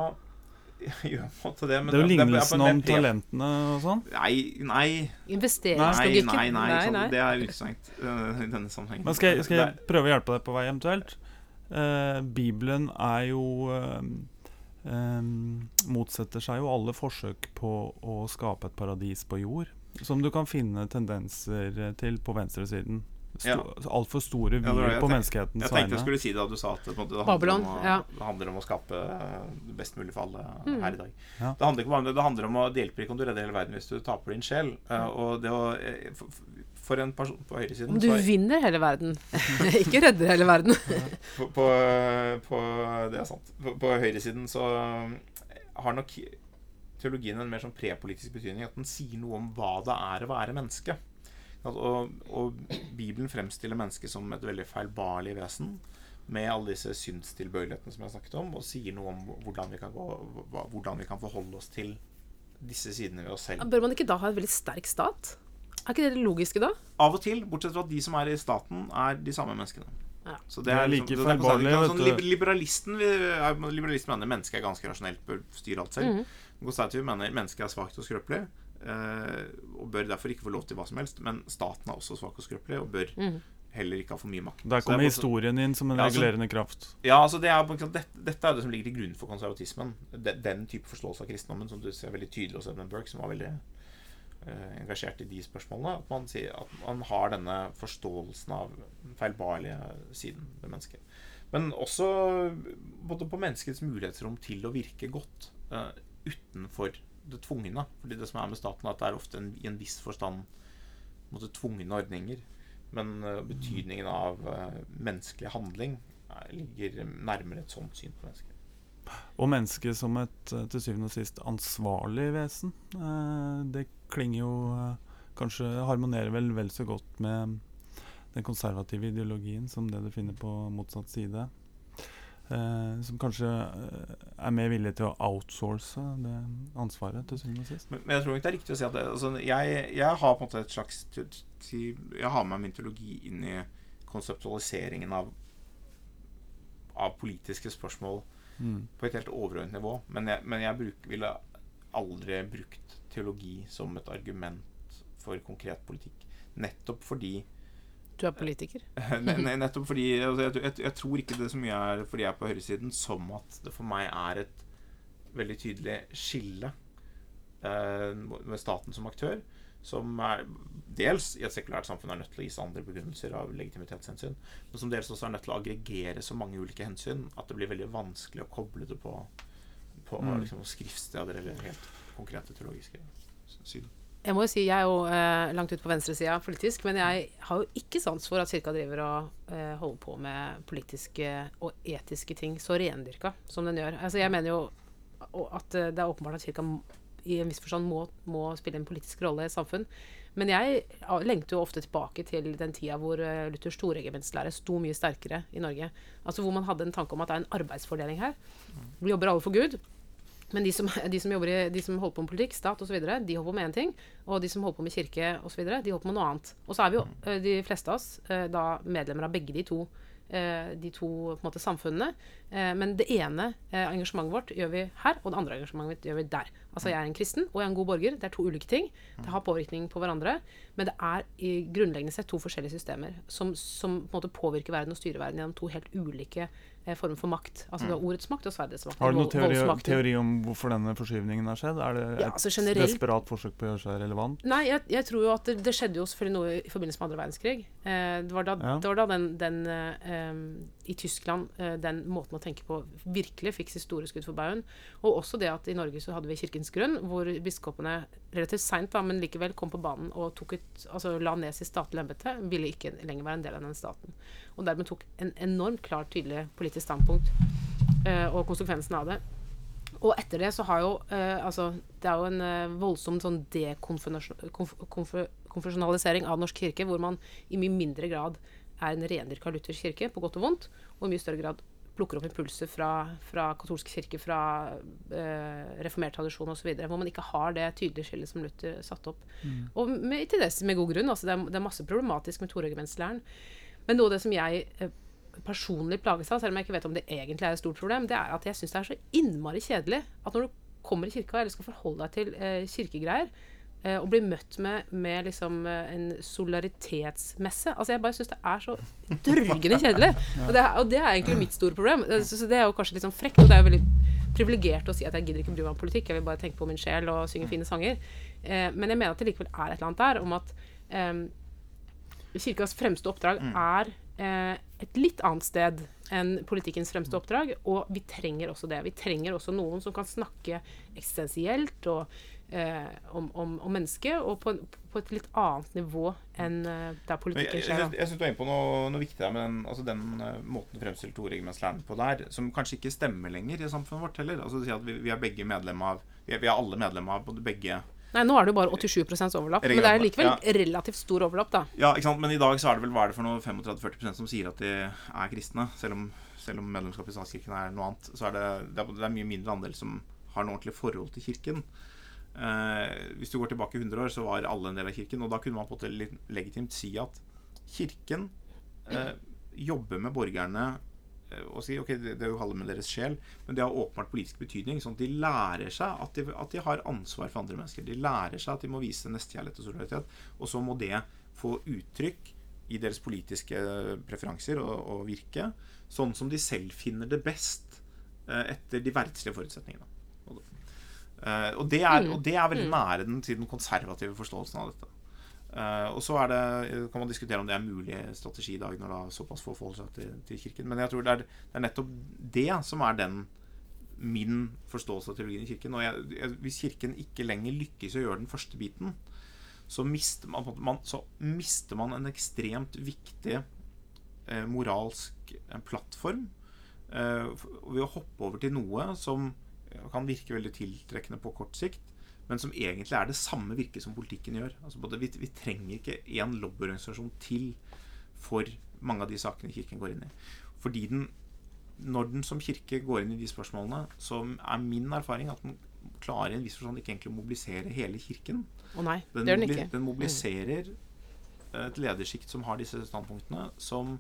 [SPEAKER 2] jeg gjør på en måte det. Men
[SPEAKER 3] Det er jo lignelsen om talentene og sånn.
[SPEAKER 2] Nei, nei,
[SPEAKER 1] Investeringslogikken.
[SPEAKER 2] nei, nei,
[SPEAKER 1] nei, nei.
[SPEAKER 2] det er utsagnt uh, i denne sammenhengen.
[SPEAKER 3] Men skal jeg, skal jeg prøve å hjelpe deg på vei, eventuelt? Uh, Bibelen er jo eh, eh, Motsetter seg jo alle forsøk på å skape et paradis på jord. Som du kan finne tendenser til på venstresiden. Sto, Altfor store
[SPEAKER 2] Ja, var det
[SPEAKER 3] vyer
[SPEAKER 2] ja,
[SPEAKER 3] på
[SPEAKER 2] tenkte.
[SPEAKER 3] menneskehetens
[SPEAKER 2] Jeg tenkte jeg skulle si det da du sa at det, på en måte, det, handler, om å,
[SPEAKER 1] ja.
[SPEAKER 2] det handler om å skape eh, det best mulig for alle
[SPEAKER 1] Mm.
[SPEAKER 2] her i dag.
[SPEAKER 3] Ja.
[SPEAKER 2] Det handler ikke bare om det, det handler om å det hjelper ikke om du redder hele verden hvis du taper din sjel. Uh, og det å, eh, for, en person på høyresiden
[SPEAKER 1] du vinner hele verden, ikke redder hele verden.
[SPEAKER 2] på, på, på Det er sant. På, på høyresiden så har nok teologien en mer sånn prepolitisk betydning. At den sier noe om hva det er å være menneske. Og, og Bibelen fremstiller mennesket som et veldig feilbarlig vesen. Med alle disse syndstilbøyelighetene som jeg har snakket om, og sier noe om hvordan vi kan, gå, hvordan vi kan forholde oss til disse sidene ved oss selv.
[SPEAKER 1] Bør man ikke da ha en veldig sterk stat? Er ikke det det logiske da?
[SPEAKER 2] Av og til, bortsett fra at de som er i staten, er de samme menneskene.
[SPEAKER 1] Ja.
[SPEAKER 2] Så
[SPEAKER 3] Det er like
[SPEAKER 2] liksom- det
[SPEAKER 3] feilbarlig,
[SPEAKER 2] sånn, sånn. Liberalisten, vi- er- liberalisten mener mennesket er ganske rasjonelt, bør styre alt selv.
[SPEAKER 1] Mhm.
[SPEAKER 2] Konservative mener mennesket er svakt og skrøpelig, eh, og bør derfor ikke få lov til hva som helst. Men staten er også svak og skrøpelig, og bør
[SPEAKER 1] Mhm.
[SPEAKER 2] heller ikke ha for mye makt.
[SPEAKER 3] Der
[SPEAKER 2] er
[SPEAKER 3] kommer historien inn som en
[SPEAKER 2] Ja, altså-
[SPEAKER 3] regulerende kraft.
[SPEAKER 2] Ja, altså det er, dette, dette er det som ligger til grunn for konservatismen. Den, den type forståelse av kristendommen som du ser veldig tydelig hos Edmund Burke, som var veldig engasjert i de spørsmålene. At man, sier, at man har denne forståelsen av feilbarlige siden ved mennesket. Men også både på menneskets mulighetsrom til å virke godt uh, utenfor det tvungne. Fordi det som er med staten, er at det er ofte en, i en viss forstand måtte, tvungne ordninger. Men uh, betydningen av uh, menneskelig handling er, ligger nærmere et sånt syn på mennesket.
[SPEAKER 3] Og mennesket som et eh, til syvende og sist ansvarlig vesen. Eh, Det klinger jo eh, Kanskje harmonerer vel vel så godt med den konservative ideologien som det du finner på motsatt side. Eh, som kanskje er mer villig til å outsource det ansvaret til syvende og sist.
[SPEAKER 2] Men, men jeg tror ikke det er riktig å si at det, altså, jeg, jeg har på en måte et slags Jeg har med min teologi inn i konseptualiseringen av av politiske spørsmål
[SPEAKER 3] Mm.
[SPEAKER 2] på et helt overordnet nivå. Men jeg, men jeg bruk, ville aldri brukt teologi som et argument for konkret politikk. Nettopp fordi
[SPEAKER 1] Du er politiker.
[SPEAKER 2] Ne- ne- Nettopp fordi altså, jeg, jeg, jeg tror ikke det så mye er fordi jeg er på høyresiden, som at det for meg er et veldig tydelig skille eh, med staten som aktør, som er dels i et sekulært samfunn er nødt til å gis andre begrunnelser av legitimitetshensyn, men som dels også er nødt til å aggregere så mange ulike hensyn at det blir veldig vanskelig å koble det på, på
[SPEAKER 3] Mm.
[SPEAKER 2] liksom, skriftsteder eller helt konkrete teologiske syn.
[SPEAKER 1] Jeg må jo si, jeg er jo eh, langt ut på venstresida politisk, men jeg har jo ikke sans for at kirka driver og eh, holder på med politiske og etiske ting så rendyrka som den gjør. Altså jeg mener jo at eh, det er åpenbart at kirka i en viss forstand må, må spille en politisk rolle i samfunn. Men jeg lengter jo ofte tilbake til den tida hvor eh, Luthers toregimentslære sto mye sterkere i Norge. Altså Hvor man hadde en tanke om at det er en arbeidsfordeling her. Vi jobber alle for Gud. Men de som, de som, i, de som holder på med politikk, stat osv., de holder på med én ting. Og de som holder på med kirke osv., de holder på med noe annet. Og så er vi jo, eh, de fleste av oss, eh, da medlemmer av begge de to, de to måte, samfunnene. Men det ene engasjementet vårt gjør vi her, og det andre engasjementet vårt gjør vi der. Altså jeg er en kristen, og jeg er en god borger. Det er to ulike ting. Det har påvirkning på hverandre. Men det er i grunnleggende sett to forskjellige systemer som, som på en måte påvirker verden og styrer verden gjennom to helt ulike eh, former for makt. Altså du har ordets makt og sverdets makt.
[SPEAKER 3] Har du noen teori, teori om hvorfor denne forskyvningen har skjedd? Er det et
[SPEAKER 1] Ja, altså generelt-
[SPEAKER 3] desperat forsøk på å gjøre seg relevant?
[SPEAKER 1] Nei, jeg, jeg tror jo at det, det skjedde jo selvfølgelig noe i forbindelse med andre verdenskrig. Eh, det var da,
[SPEAKER 3] Ja.
[SPEAKER 1] det var da den, den eh, i Tyskland eh, den måten å tenke på virkelig fikk sitt store skudd for baugen. Og også det at i Norge så hadde vi Kirkens grunn, hvor biskopene relativt seint, men likevel kom på banen og tok et, altså la ned sitt statlige embete. Ville ikke lenger være en del av den staten. Og dermed tok en enormt klart, tydelig politisk standpunkt eh, og konsekvensen av det. Og etter det så har jo eh, Altså, det er jo en eh, voldsom sånn dekonfesjonalisering av Norsk kirke, hvor man i mye mindre grad er en rendyrka luthersk kirke, på godt og vondt, og i mye større grad plukker opp impulser fra, fra katolsk kirke, fra eh, reformert tradisjon osv., hvor man ikke har det tydelige skillet som Luther satte opp. Og med, til dels med god grunn. Altså, det, er, det er masse problematisk med toregimentslæren. Men noe av det som jeg eh, personlig plages av, selv om jeg ikke vet om det egentlig er et stort problem, det er at jeg syns det er så innmari kjedelig at når du kommer i kirka eller skal forholde deg til eh, kirkegreier, og blir møtt med, med liksom eh, en solidaritetsmesse Altså Jeg bare syns det er så dørgende kjedelig. Og, det er, og det er egentlig mitt store problem. Eh, Så, så det er jo kanskje litt sånn frekt, og det er jo veldig privilegert å si at jeg gidder ikke bry meg om politikk, jeg vil bare tenke på min sjel og synge fine sanger. Eh, men jeg mener at det likevel er et eller annet der om at eh, Kirkas fremste oppdrag er eh, et litt annet sted enn politikkens fremste oppdrag, og vi trenger også det. Vi trenger også noen som kan snakke eksistensielt og, eh, om, om, om mennesket, og på, på et litt annet nivå enn eh, der politikken skjer.
[SPEAKER 2] jeg,
[SPEAKER 1] jeg,
[SPEAKER 2] jeg synes du er inne på noe, noe viktig der med den, altså den uh, måten du fremstiller toregimentslæren på der, som kanskje ikke stemmer lenger i samfunnet vårt heller. Altså si at vi, vi er begge medlem av vi er, vi er alle medlem av både begge
[SPEAKER 1] Nei, nå er det jo bare 87% overlapp, men det er likevel relativt stor overlapp, da.
[SPEAKER 2] Ja, ikke sant? Men i dag så er det vel hva er det for noe 35-40% som sier at de er kristne. Selv om, selv om medlemskapet i statskirken er noe annet, så er det, det, er, det er mye mindre andel som har noe ordentlig forhold til kirken. Eh, hvis du går tilbake 100 år, så var alle en del av kirken. Og da kunne man på en måte legitimt si at kirken eh, jobber med borgerne eh, og si ok, det, det holder med deres sjel, men det har åpenbart politisk betydning. sånn at De lærer seg at de, at de har ansvar for andre mennesker. De lærer seg at de må vise nestekjærlighet og solidaritet. Og så må det få uttrykk i deres politiske preferanser og, og virke, sånn som de selv finner det best etter de verdslige forutsetningene. Eh, og, det er, og det er veldig nære den, til den konservative forståelsen av dette. Uh, og så er det, kan man diskutere om det er en mulig strategi i dag når da såpass få forholder seg til, til kirken. Men jeg tror det er, det er nettopp det som er den min forståelse av teologien i kirken. Og jeg, jeg, hvis kirken ikke lenger lykkes i å gjøre den første biten, så mister man, man, så mister man en ekstremt viktig eh, moralsk eh, plattform eh, ved å hoppe over til noe som kan virke veldig tiltrekkende på kort sikt, men som egentlig er det samme virket som politikken gjør. Altså både, vi, vi trenger ikke én lobbyorganisasjon til for mange av de sakene Kirken går inn i. Fordi den, når den som kirke går inn i de spørsmålene, så er min erfaring at den klarer i en viss forstand ikke egentlig å mobilisere hele Kirken.
[SPEAKER 1] Å nei,
[SPEAKER 2] Den,
[SPEAKER 1] det gjør den ikke.
[SPEAKER 2] den mobiliserer et ledersjikt som har disse standpunktene, som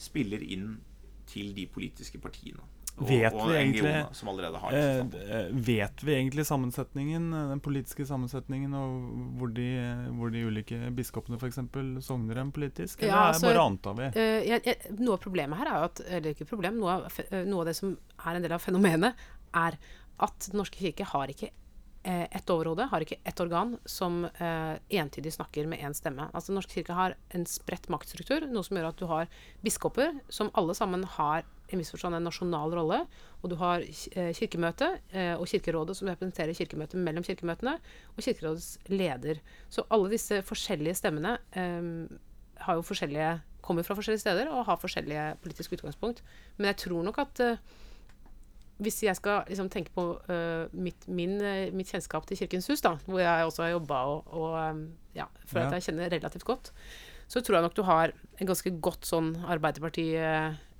[SPEAKER 2] spiller inn til de politiske partiene. Og,
[SPEAKER 3] Vet
[SPEAKER 2] og
[SPEAKER 3] vi egentlig-
[SPEAKER 2] NGO-ene som allerede har disse
[SPEAKER 3] Eh,
[SPEAKER 2] standpunktene.
[SPEAKER 3] eh, vet vi egentlig sammensetningen, eh, den politiske sammensetningen, og hvor de, hvor de ulike biskopene f.eks. sogner dem politisk? Eller
[SPEAKER 1] Ja,
[SPEAKER 3] er
[SPEAKER 1] altså,
[SPEAKER 3] bare antar vi?
[SPEAKER 1] Uh, noe av problemet her er jo at Eller ikke problem, noe av, noe av det som er en del av fenomenet, er at Den norske kirke har ikke ett overhode, har ikke ett organ som eh, entydig snakker med én stemme. Altså Den norske kirke har en spredt maktstruktur, noe som gjør at du har biskoper som alle sammen har i en viss forstand en nasjonal rolle, og du har eh, Kirkemøtet eh, og Kirkerådet som representerer Kirkemøtet mellom kirkemøtene, og Kirkerådets leder. Så alle disse forskjellige stemmene eh, har jo forskjellige, kommer fra forskjellige steder og har forskjellige politiske utgangspunkt. Men jeg tror nok at eh, hvis jeg skal liksom tenke på eh, mitt, min, mitt kjennskap til Kirkens hus, da, hvor jeg også har jobba og, og ja, føler
[SPEAKER 3] Ja.
[SPEAKER 1] at jeg kjenner relativt godt, så tror jeg nok du har en ganske godt sånn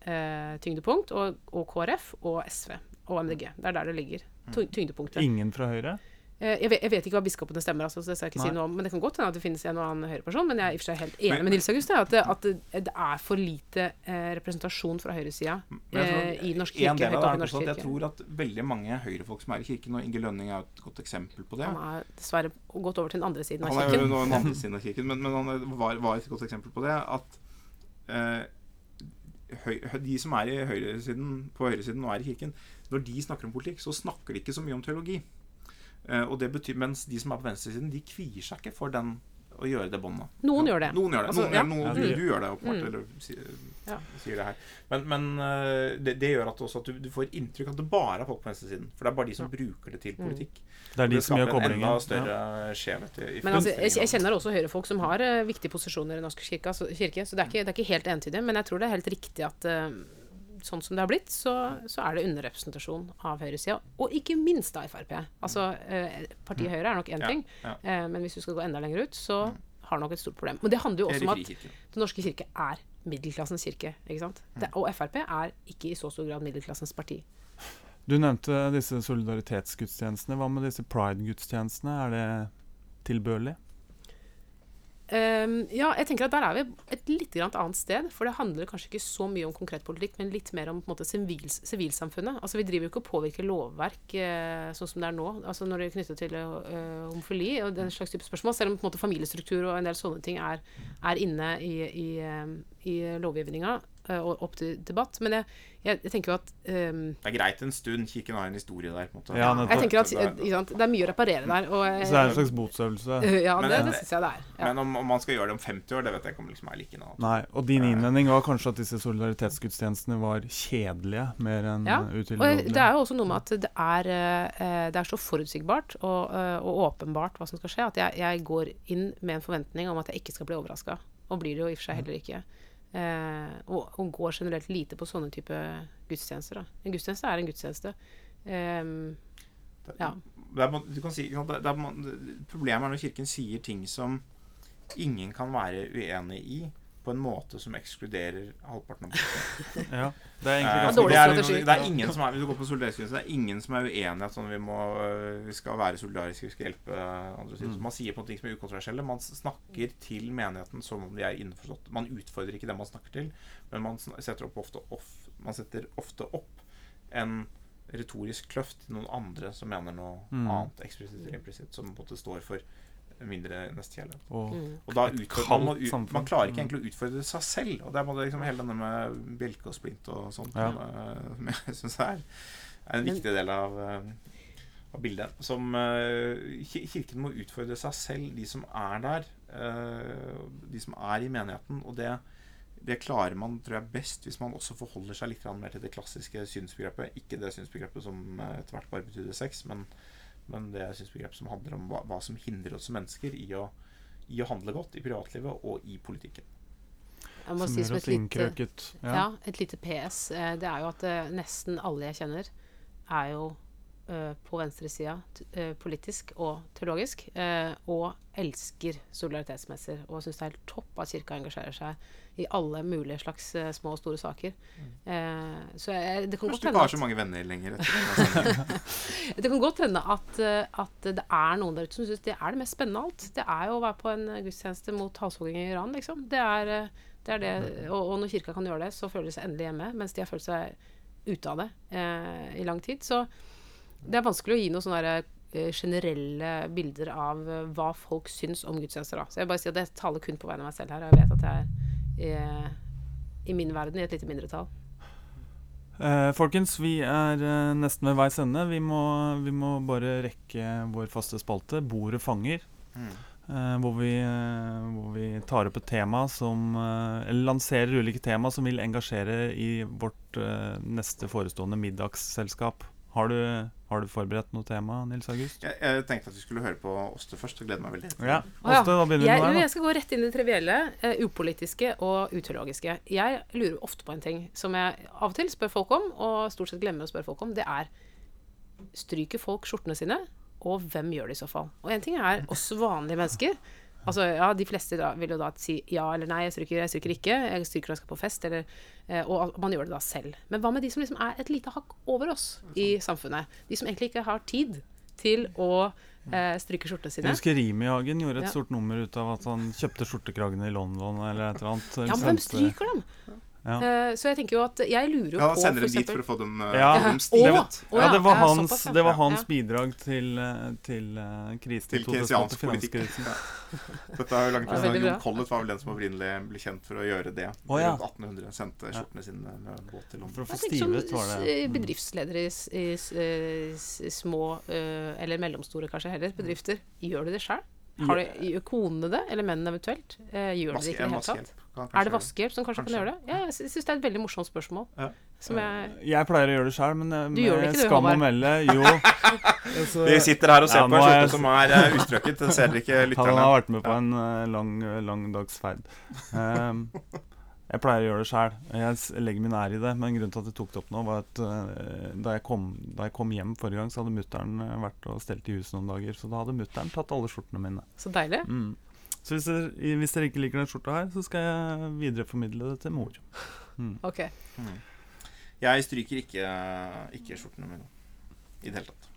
[SPEAKER 1] Arbeiderparti-tyngdepunkt, og, og KrF og SV og MDG. Det er der det ligger. Tyngdepunktet.
[SPEAKER 3] Ingen fra Høyre?
[SPEAKER 1] Eh, Jeg vet, jeg vet ikke hva biskopene stemmer, altså, så det skal jeg ikke si noe om. Men det kan godt hende at det finnes en og annen høyreperson. Men jeg er i og for seg helt enig med Nils August. At, det, at det, det er for lite eh, representasjon fra høyresida
[SPEAKER 2] Men
[SPEAKER 1] eh, i Den norske kirke.
[SPEAKER 2] at jeg tror at veldig mange høyrefolk som er i kirken, og Inge Lønning er et godt eksempel på det.
[SPEAKER 1] Han er dessverre gått over til den andre siden av kirken.
[SPEAKER 2] Han er jo nå den andre siden av kirken, men, men han var, var et godt eksempel på det. At eh, de som er høyresiden, på høyresiden og er i kirken, når de snakker om politikk, så snakker de ikke så mye om teologi. Eh, og det betyr, Mens de som er på venstresiden, de kvier seg ikke for den å gjøre det båndet.
[SPEAKER 1] Noen gjør det.
[SPEAKER 2] Noen gjør det.
[SPEAKER 1] Altså,
[SPEAKER 2] Noen,
[SPEAKER 1] ja.
[SPEAKER 2] noen, du, du gjør det, åpenbart.
[SPEAKER 1] Mm.
[SPEAKER 2] Eller sier,
[SPEAKER 1] Ja.
[SPEAKER 2] sier det her. Men, men eh, det, det gjør at, også at du, du får inntrykk av at det bare er folk på venstresiden. For det er bare de som bruker det til
[SPEAKER 1] Mm.
[SPEAKER 2] politikk.
[SPEAKER 3] Det er de
[SPEAKER 2] det
[SPEAKER 3] som gjør koblingen.
[SPEAKER 2] enda større skjevhet i, i
[SPEAKER 1] Men altså, jeg, jeg kjenner også høyrefolk som har uh, viktige posisjoner i norsk kirke, så, kirke, så det er, ikke, det er ikke helt entydig. Men jeg tror det er helt riktig at eh, sånn som det har blitt, så, så er det underrepresentasjon av høyresida. Og ikke minst av Frp. Altså, eh, partiet Høyre er nok én ting,
[SPEAKER 2] ja.
[SPEAKER 1] eh, men hvis du skal gå enda lenger ut, så har nok et stort problem. Men det handler jo også om at. Den norske kirke er middelklassens kirke. ikke sant? Det, og Frp er ikke i så stor grad middelklassens parti.
[SPEAKER 3] Du nevnte disse solidaritetsgudstjenestene. Hva med disse pride-gudstjenestene? Er det tilbørlig?
[SPEAKER 1] Ehm, ja, jeg tenker at der er vi et litt annet sted. For det handler kanskje ikke så mye om konkret politikk, men litt mer om på en måte, sivils, sivilsamfunnet. Altså Vi driver jo ikke og påvirker lovverk eh, sånn som det er nå. Altså Når det er knyttet til eh, homofili og den slags type spørsmål. Selv om på en måte familiestruktur og en del sånne ting er, er inne i, i, eh, i lovgivninga og opp til debatt. Men jeg, jeg, jeg tenker jo at um,
[SPEAKER 2] Det er greit en stund. Kirken har en historie der. på en måte.
[SPEAKER 3] Ja, nettopp.
[SPEAKER 1] Jeg tenker at
[SPEAKER 2] Det er-
[SPEAKER 1] sant, Det er mye å reparere der. Og,
[SPEAKER 3] Så det er en slags botsøvelse?
[SPEAKER 1] ja,
[SPEAKER 2] Men
[SPEAKER 1] det,
[SPEAKER 2] det-
[SPEAKER 1] syns jeg det er. Ja.
[SPEAKER 2] Men om, om man skal gjøre det om 50 år, det vet jeg ikke om liksom er like nå.
[SPEAKER 3] Nei. Og din innvending var kanskje at disse solidaritetsgudstjenestene var kjedelige mer enn
[SPEAKER 1] Ja, Og det er jo også noe med at det er, eh, det er så forutsigbart og, eh, og åpenbart hva som skal skje, at jeg, jeg går inn med en forventning om at jeg ikke skal bli overraska. Og blir det jo i og for seg heller ikke. Eh, og, og går generelt lite på sånne type gudstjenester. Da. En gudstjeneste er en gudstjeneste. Eh, ja.
[SPEAKER 2] Er, du kan si, ikke sant, det er, problemet er når Kirken sier ting som ingen kan være uenig i, på en måte som ekskluderer halvparten av befolkningen.
[SPEAKER 3] Ja, det er egentlig
[SPEAKER 2] Eh,
[SPEAKER 3] ganske
[SPEAKER 1] dårlig
[SPEAKER 2] er,
[SPEAKER 1] strategi.
[SPEAKER 2] det er ingen som er Hvis du går på solidaritetskrise, det er ingen som er uenig i at sånn, vi, må, øh, vi skal være solidariske, vi skal hjelpe andre.
[SPEAKER 3] Mm.
[SPEAKER 2] Man sier på ting som er ukontroversielle. Man snakker til menigheten som om de er innforstått. Man utfordrer ikke det man snakker til, men man setter ofte, off, man setter ofte opp en retorisk kløft til noen andre som mener noe
[SPEAKER 3] Mm.
[SPEAKER 2] annet eksplisitt eller implisitt, som på en måte står for mindre nestekjærlighet.
[SPEAKER 3] og,
[SPEAKER 1] mm.
[SPEAKER 2] Og da utfordrer, man, ut- man klarer ikke
[SPEAKER 3] Mm.
[SPEAKER 2] egentlig å utfordre seg selv. Og det er bare liksom hele denne med bjelke og splint og sånt
[SPEAKER 3] Ja.
[SPEAKER 2] som, eh, jeg syns er, er en viktig del av, eh, av bildet. Som eh, Kirken må utfordre seg selv, de som er der. eh, de som er i menigheten. Og det, det klarer man tror jeg, best hvis man også forholder seg litt mer til det klassiske synsbegrepet. Ikke det synsbegrepet som etter hvert bare betydde sex, men, men det synsbegrepet som handler om hva, hva som hindrer oss som mennesker i å, i å handle godt i privatlivet og i politikken.
[SPEAKER 1] Jeg må si som et lite, ja.
[SPEAKER 3] Ja.
[SPEAKER 1] et lite PS. eh, Det er jo at eh, nesten alle jeg kjenner, er jo eh, på venstresida eh, politisk og teologisk, og elsker solidaritetsmesser. Og syns det er helt topp at kirka engasjerer seg i alle mulige slags eh, små og store saker. Eh, så jeg, det kan
[SPEAKER 2] Kanskje
[SPEAKER 1] godt
[SPEAKER 2] du ikke har så mange venner lenger etter
[SPEAKER 1] det kan godt hende at, eh, at det er noen der ute som syns det er det mest spennende av alt. Det er jo å være på en gudstjeneste mot halshogging i Iran, liksom. Det er, det er det, og, og når kirka kan gjøre det, så føler de seg endelig hjemme, mens de har følt seg ute av det eh, i lang tid. Så det er vanskelig å gi noen sånne derre generelle bilder av hva folk syns om gudstjenester. Da. Så jeg vil bare si at jeg taler kun på vegne av meg selv her. Og jeg vet at jeg er eh, i min verden i et lite mindretall.
[SPEAKER 3] Eh, folkens, vi er eh, nesten ved veis ende. Vi må, vi må bare rekke vår faste spalte, Bordet fanger.
[SPEAKER 2] Mm.
[SPEAKER 3] eh, hvor, vi, eh, hvor vi tar opp et tema som eh, Eller lanserer ulike tema som vil engasjere i vårt eh, neste forestående middagsselskap. Har du, har du forberedt noe tema, Nils August?
[SPEAKER 2] Jeg, jeg tenkte at vi skulle høre på Åste først, og gleder meg veldig.
[SPEAKER 3] Ja. Åste, da begynner
[SPEAKER 1] Jeg,
[SPEAKER 3] med deg.
[SPEAKER 1] jeg skal gå rett inn i det trivielle, uh, upolitiske og uteologiske. Jeg lurer ofte på en ting som jeg av og til spør folk om, og stort sett glemmer å spørre folk om. Det er Stryker folk skjortene sine? Og hvem gjør det i så fall? Og en ting er oss vanlige mennesker. Altså, ja, De fleste da, vil jo da si ja eller nei, jeg stryker, jeg stryker ikke. Jeg stryker når jeg skal på fest, eller, eh, og man gjør det da selv. Men hva med de som liksom er et lite hakk over oss i samfunnet? De som egentlig ikke har tid til å eh, stryke skjortene
[SPEAKER 3] Jeg husker Rimi-Hagen gjorde et
[SPEAKER 1] Ja.
[SPEAKER 3] stort nummer ut av at han kjøpte skjortekragene i London eller et eller annet.
[SPEAKER 1] Ja, men hvem stryker dem?
[SPEAKER 3] Ja.
[SPEAKER 1] Eh, så jeg tenker jo at Jeg lurer jo
[SPEAKER 2] Ja,
[SPEAKER 1] på
[SPEAKER 2] sender
[SPEAKER 1] for
[SPEAKER 2] dem dit for å få dem, uh,
[SPEAKER 3] Ja.
[SPEAKER 2] få dem stilet.
[SPEAKER 3] Ja, det var hans,
[SPEAKER 1] såpass,
[SPEAKER 3] det var
[SPEAKER 1] Ja.
[SPEAKER 3] hans bidrag til, eh, til uh, krisen
[SPEAKER 2] Til
[SPEAKER 3] i 2008,
[SPEAKER 2] keynesiansk politikk. Ja. Dette er jo langt
[SPEAKER 1] Ja,
[SPEAKER 2] fra Jon. Collett var vel den som opprinnelig ble kjent for å gjøre det.
[SPEAKER 3] Oh, ja.
[SPEAKER 2] Rundt 1800 sendte skjortene sine med båt til
[SPEAKER 3] For å få stivet var det. Mm.
[SPEAKER 1] bedriftsledere i, i, i eh, små, eller mellomstore kanskje heller, bedrifter, gjør de det sjøl? Har du, konene det, eller mennene eventuelt? Eh, gjør de det ikke i det hele tatt? Er det vaskehjelp som kanskje, kan gjøre det? Ja, jeg syns det er et veldig morsomt spørsmål.
[SPEAKER 2] Ja.
[SPEAKER 1] Som jeg
[SPEAKER 3] Jeg pleier å gjøre det sjøl, men med
[SPEAKER 1] Du gjør det ikke,
[SPEAKER 3] skam å melde Jo. altså,
[SPEAKER 2] Vi sitter her og ser
[SPEAKER 3] Ja,
[SPEAKER 2] på en skjorte som er eh, ustrøket. Det ser dere ikke
[SPEAKER 3] Han har vært med på en eh, lang, lang dags ferd. Um, jeg pleier å gjøre det sjæl. Jeg legger min ære i det. Men grunnen til at jeg tok det opp nå, var at uh, da, jeg kom, da jeg kom hjem forrige gang, så hadde mutter'n vært og stelt i huset noen dager. Så da hadde mutter'n tatt alle skjortene mine.
[SPEAKER 1] Så deilig.
[SPEAKER 3] Mm. Så hvis dere, hvis dere ikke liker den skjorta her, så skal jeg videreformidle det til mor. Mm.
[SPEAKER 1] Ok.
[SPEAKER 2] Mm. Jeg stryker ikke, ikke skjortene mine i det hele tatt.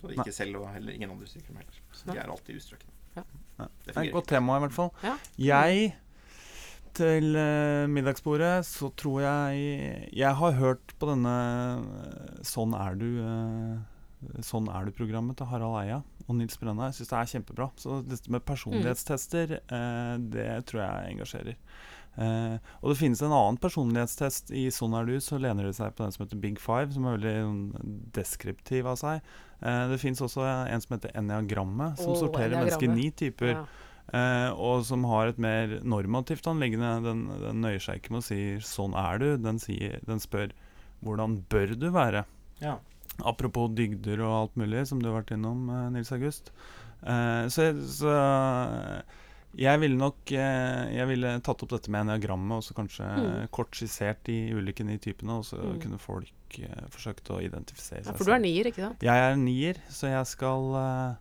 [SPEAKER 2] Så ikke selv, og heller ingen andre stryker dem heller. Så de er alltid ustrøkne.
[SPEAKER 1] Ja.
[SPEAKER 3] Ja.
[SPEAKER 2] Det
[SPEAKER 3] Det er et godt tema, i hvert fall.
[SPEAKER 1] Ja.
[SPEAKER 3] Jeg til eh, middagsbordet så tror jeg Jeg har hørt på denne eh, Sånn er du eh, Sånn er du-programmet til Harald Eia og Nils Brenna. Jeg syns det er kjempebra. Så dette med personlighetstester, eh, det tror jeg engasjerer. Eh, og det finnes en annen personlighetstest i Sånn er du, så lener det seg på den som heter Big Five, som er veldig sånn, deskriptiv av seg. Eh, det finnes også en som heter Enneagrammet, som
[SPEAKER 1] oh,
[SPEAKER 3] sorterer mennesker i ni typer.
[SPEAKER 1] Ja.
[SPEAKER 3] Eh, og som har et mer normativt anliggende. Den, den nøyer seg ikke med å si 'sånn er du'. Den, sier, den spør 'hvordan bør du være'?
[SPEAKER 2] Ja.
[SPEAKER 3] Apropos dygder og alt mulig, som du har vært innom, eh, Nils August. Eh, så, så jeg ville nok eh, Jeg ville tatt opp dette med enneagrammet og så kanskje
[SPEAKER 1] Mm.
[SPEAKER 3] kort skissert de ulike ni typene, og så
[SPEAKER 1] Mm.
[SPEAKER 3] kunne folk eh, forsøkt å identifisere
[SPEAKER 1] ja,
[SPEAKER 3] seg
[SPEAKER 1] for du er nier, ikke sant?
[SPEAKER 3] jeg er nier, så jeg skal eh,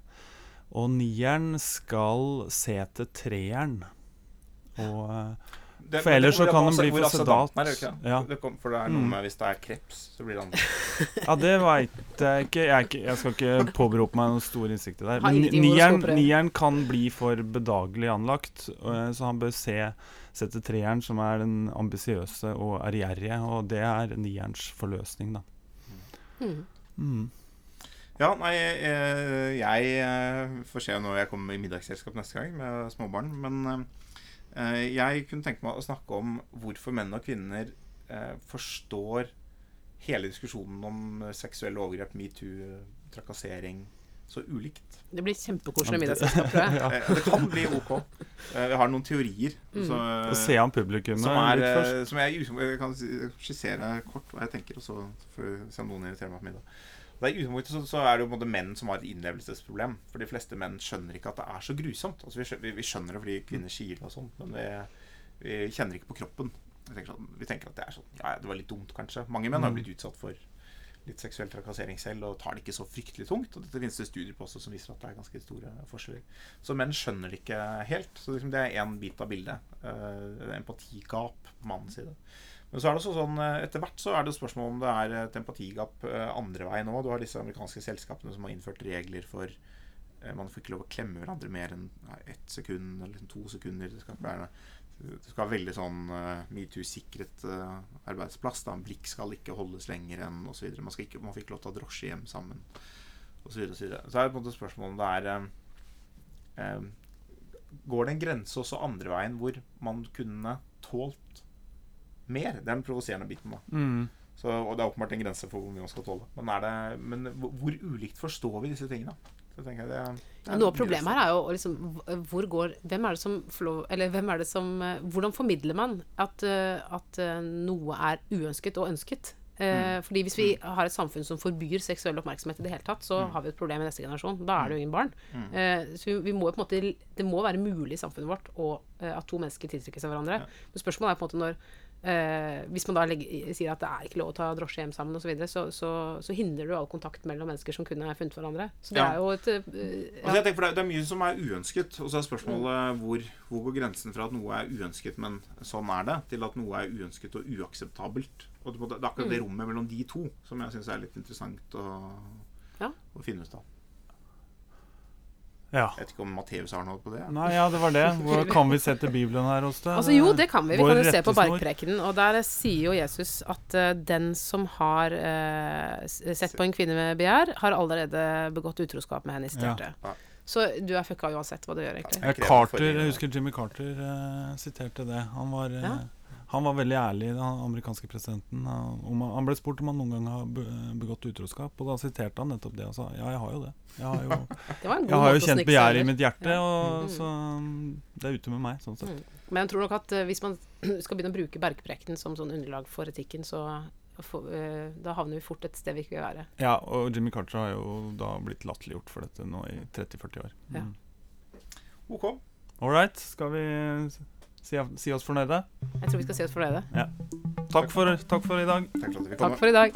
[SPEAKER 3] Og nieren skal se til treeren. Og eh,
[SPEAKER 2] Det-
[SPEAKER 3] For ellers så kan den bli for
[SPEAKER 2] sedalt.
[SPEAKER 3] sedat.
[SPEAKER 2] det ikke?
[SPEAKER 3] Ja.
[SPEAKER 2] Det kom, for det er noe
[SPEAKER 3] Mm.
[SPEAKER 2] med hvis det er kreps, så blir det andre.
[SPEAKER 3] Ja, det veit jeg ikke. Jeg, ikke. jeg skal ikke påberope meg noen stor innsikt i det. Men nieren, nieren kan bli for bedagelig anlagt, eh, så han bør se, sette treeren, som er den ambisiøse og ærgjerrige, og det er nierens forløsning, da.
[SPEAKER 1] Mm.
[SPEAKER 3] Mm.
[SPEAKER 2] Ja, nei, jeg, jeg eh, får se når jeg kommer i middagsselskap neste gang med småbarn. Men eh, jeg kunne tenke meg å snakke om hvorfor menn og kvinner eh, forstår hele diskusjonen om eh, seksuelle overgrep, metoo, trakassering så ulikt.
[SPEAKER 1] Det blir kjempekoselig middagsselskap, tror jeg.
[SPEAKER 3] Ja.
[SPEAKER 2] Eh, det kan bli ok. Vi har noen teorier.
[SPEAKER 1] Mm.
[SPEAKER 2] Så,
[SPEAKER 3] se an publikummet
[SPEAKER 2] som, er,
[SPEAKER 3] litt først.
[SPEAKER 2] eh, som jeg, jeg kan skissere kort hva jeg tenker, og så får vi se om noen inviterer meg på middag. Det er i utgangspunktet så, så er det jo måte menn som har et innlevelsesproblem. For de fleste menn skjønner ikke at det er så grusomt. Altså, vi, skjønner, vi, vi skjønner det fordi kvinner kiler og sånn, men vi, vi kjenner ikke på kroppen. Vi tenker, sånn, vi tenker at det er sånn Ja, det var litt dumt, kanskje. Mange menn har
[SPEAKER 3] Mm.
[SPEAKER 2] blitt utsatt for litt seksuell trakassering selv og tar det ikke så fryktelig tungt. Og dette finnes det studier på også som viser at det er ganske store forskjeller. Så menn skjønner det ikke helt. Så liksom det er én bit av bildet. Uh, empatigap på mannens side. Men så er det også sånn, eh, etter hvert så er det spørsmål om det er et empatigap eh, andre veien òg. Du har disse amerikanske selskapene som har innført regler for eh, Man får ikke lov å klemme hverandre mer enn ett sekund eller liksom to sekunder. Det skal, være, det skal være veldig sånn uh, metoo-sikret eh, arbeidsplass. Da. Blikk skal ikke holdes lenger enn osv. Man, skal man får ikke lov til å ha drosje hjem sammen osv. Så, videre, og så, videre. så er det på en måte spørsmål om det er eh, eh, Går det en grense også andre veien hvor man kunne tålt mer? Det er den provoserende biten, da.
[SPEAKER 3] Mm.
[SPEAKER 2] Så, og det er åpenbart en grense for hvor mye man skal tåle. Men, er det, men hvor, ulikt forstår vi disse tingene? Så tenker jeg det, det er
[SPEAKER 1] Noe av problemet her er jo liksom, hvor går Hvem er det som får Eller hvem er det som eh, Hvordan formidler man at, eh, at eh, noe er uønsket og ønsket? Mm. fordi hvis vi har et samfunn som forbyr seksuell oppmerksomhet i det hele tatt, så har vi et problem i neste generasjon. Da er det jo ingen barn. Mm. så vi, må på en måte Det må være mulig i samfunnet vårt å, at to mennesker tiltrekker seg hverandre. Men spørsmålet er på en måte når eh, Hvis man da legger, sier at det er ikke lov å ta drosje hjem sammen osv., så, videre, så, så så hindrer du all kontakt mellom mennesker som kunne funnet hverandre. Så det
[SPEAKER 2] Ja.
[SPEAKER 1] er jo et ja.
[SPEAKER 2] Altså, jeg tenker, for det, er, mye som er uønsket. Og så er spørsmålet hvor, hvor går grensen fra at noe er uønsket, men sånn er det, til at noe er uønsket og uakseptabelt. Og det, det er akkurat det rommet mellom de to som jeg syns er litt interessant å,
[SPEAKER 1] Ja.
[SPEAKER 2] å finne ut av.
[SPEAKER 3] Ja.
[SPEAKER 2] Jeg vet ikke om Matteus har noe på det.
[SPEAKER 3] Nei, ja, det var det. Hvor kan vi sette Bibelen her hos deg?
[SPEAKER 1] Altså Jo, det kan vi. Vi
[SPEAKER 3] Vår
[SPEAKER 1] kan jo se på Barkprekenen. Og der sier jo Jesus at uh, den som har uh, sett på en kvinne med begjær, har allerede begått utroskap med henne i sitt
[SPEAKER 3] Ja.
[SPEAKER 1] hjerte.
[SPEAKER 2] Ja.
[SPEAKER 1] Så du er fucka uansett hva du gjør, egentlig.
[SPEAKER 3] Ja, Carter, jeg husker Jimmy Carter uh, siterte det. Han var,
[SPEAKER 1] Ja.
[SPEAKER 3] Han var veldig ærlig, den amerikanske presidenten. Han, ble spurt om han noen gang har begått utroskap, og da siterte han nettopp det og sa ja, jeg har jo det. Jeg har jo,
[SPEAKER 1] Det var en god
[SPEAKER 3] jeg har jo kjent begjæret i mitt hjerte, og
[SPEAKER 1] Mm.
[SPEAKER 3] så det er ute med meg, sånn sett.
[SPEAKER 1] Mm. Men jeg tror nok at eh, hvis man skal begynne å bruke bergprekten som sånn underlag for etikken, så eh, da havner vi fort et sted vi ikke vil være.
[SPEAKER 3] Ja, og Jimmy Carter har jo da blitt latterliggjort for dette nå i 30-40 år.
[SPEAKER 1] Ja.
[SPEAKER 3] Mm.
[SPEAKER 2] OK.
[SPEAKER 3] All right, skal vi si, si oss fornøyde?
[SPEAKER 1] Jeg tror vi skal si oss fornøyde.
[SPEAKER 3] Takk for, takk for i dag.
[SPEAKER 2] Takk for at vi kom.
[SPEAKER 1] Takk for i dag.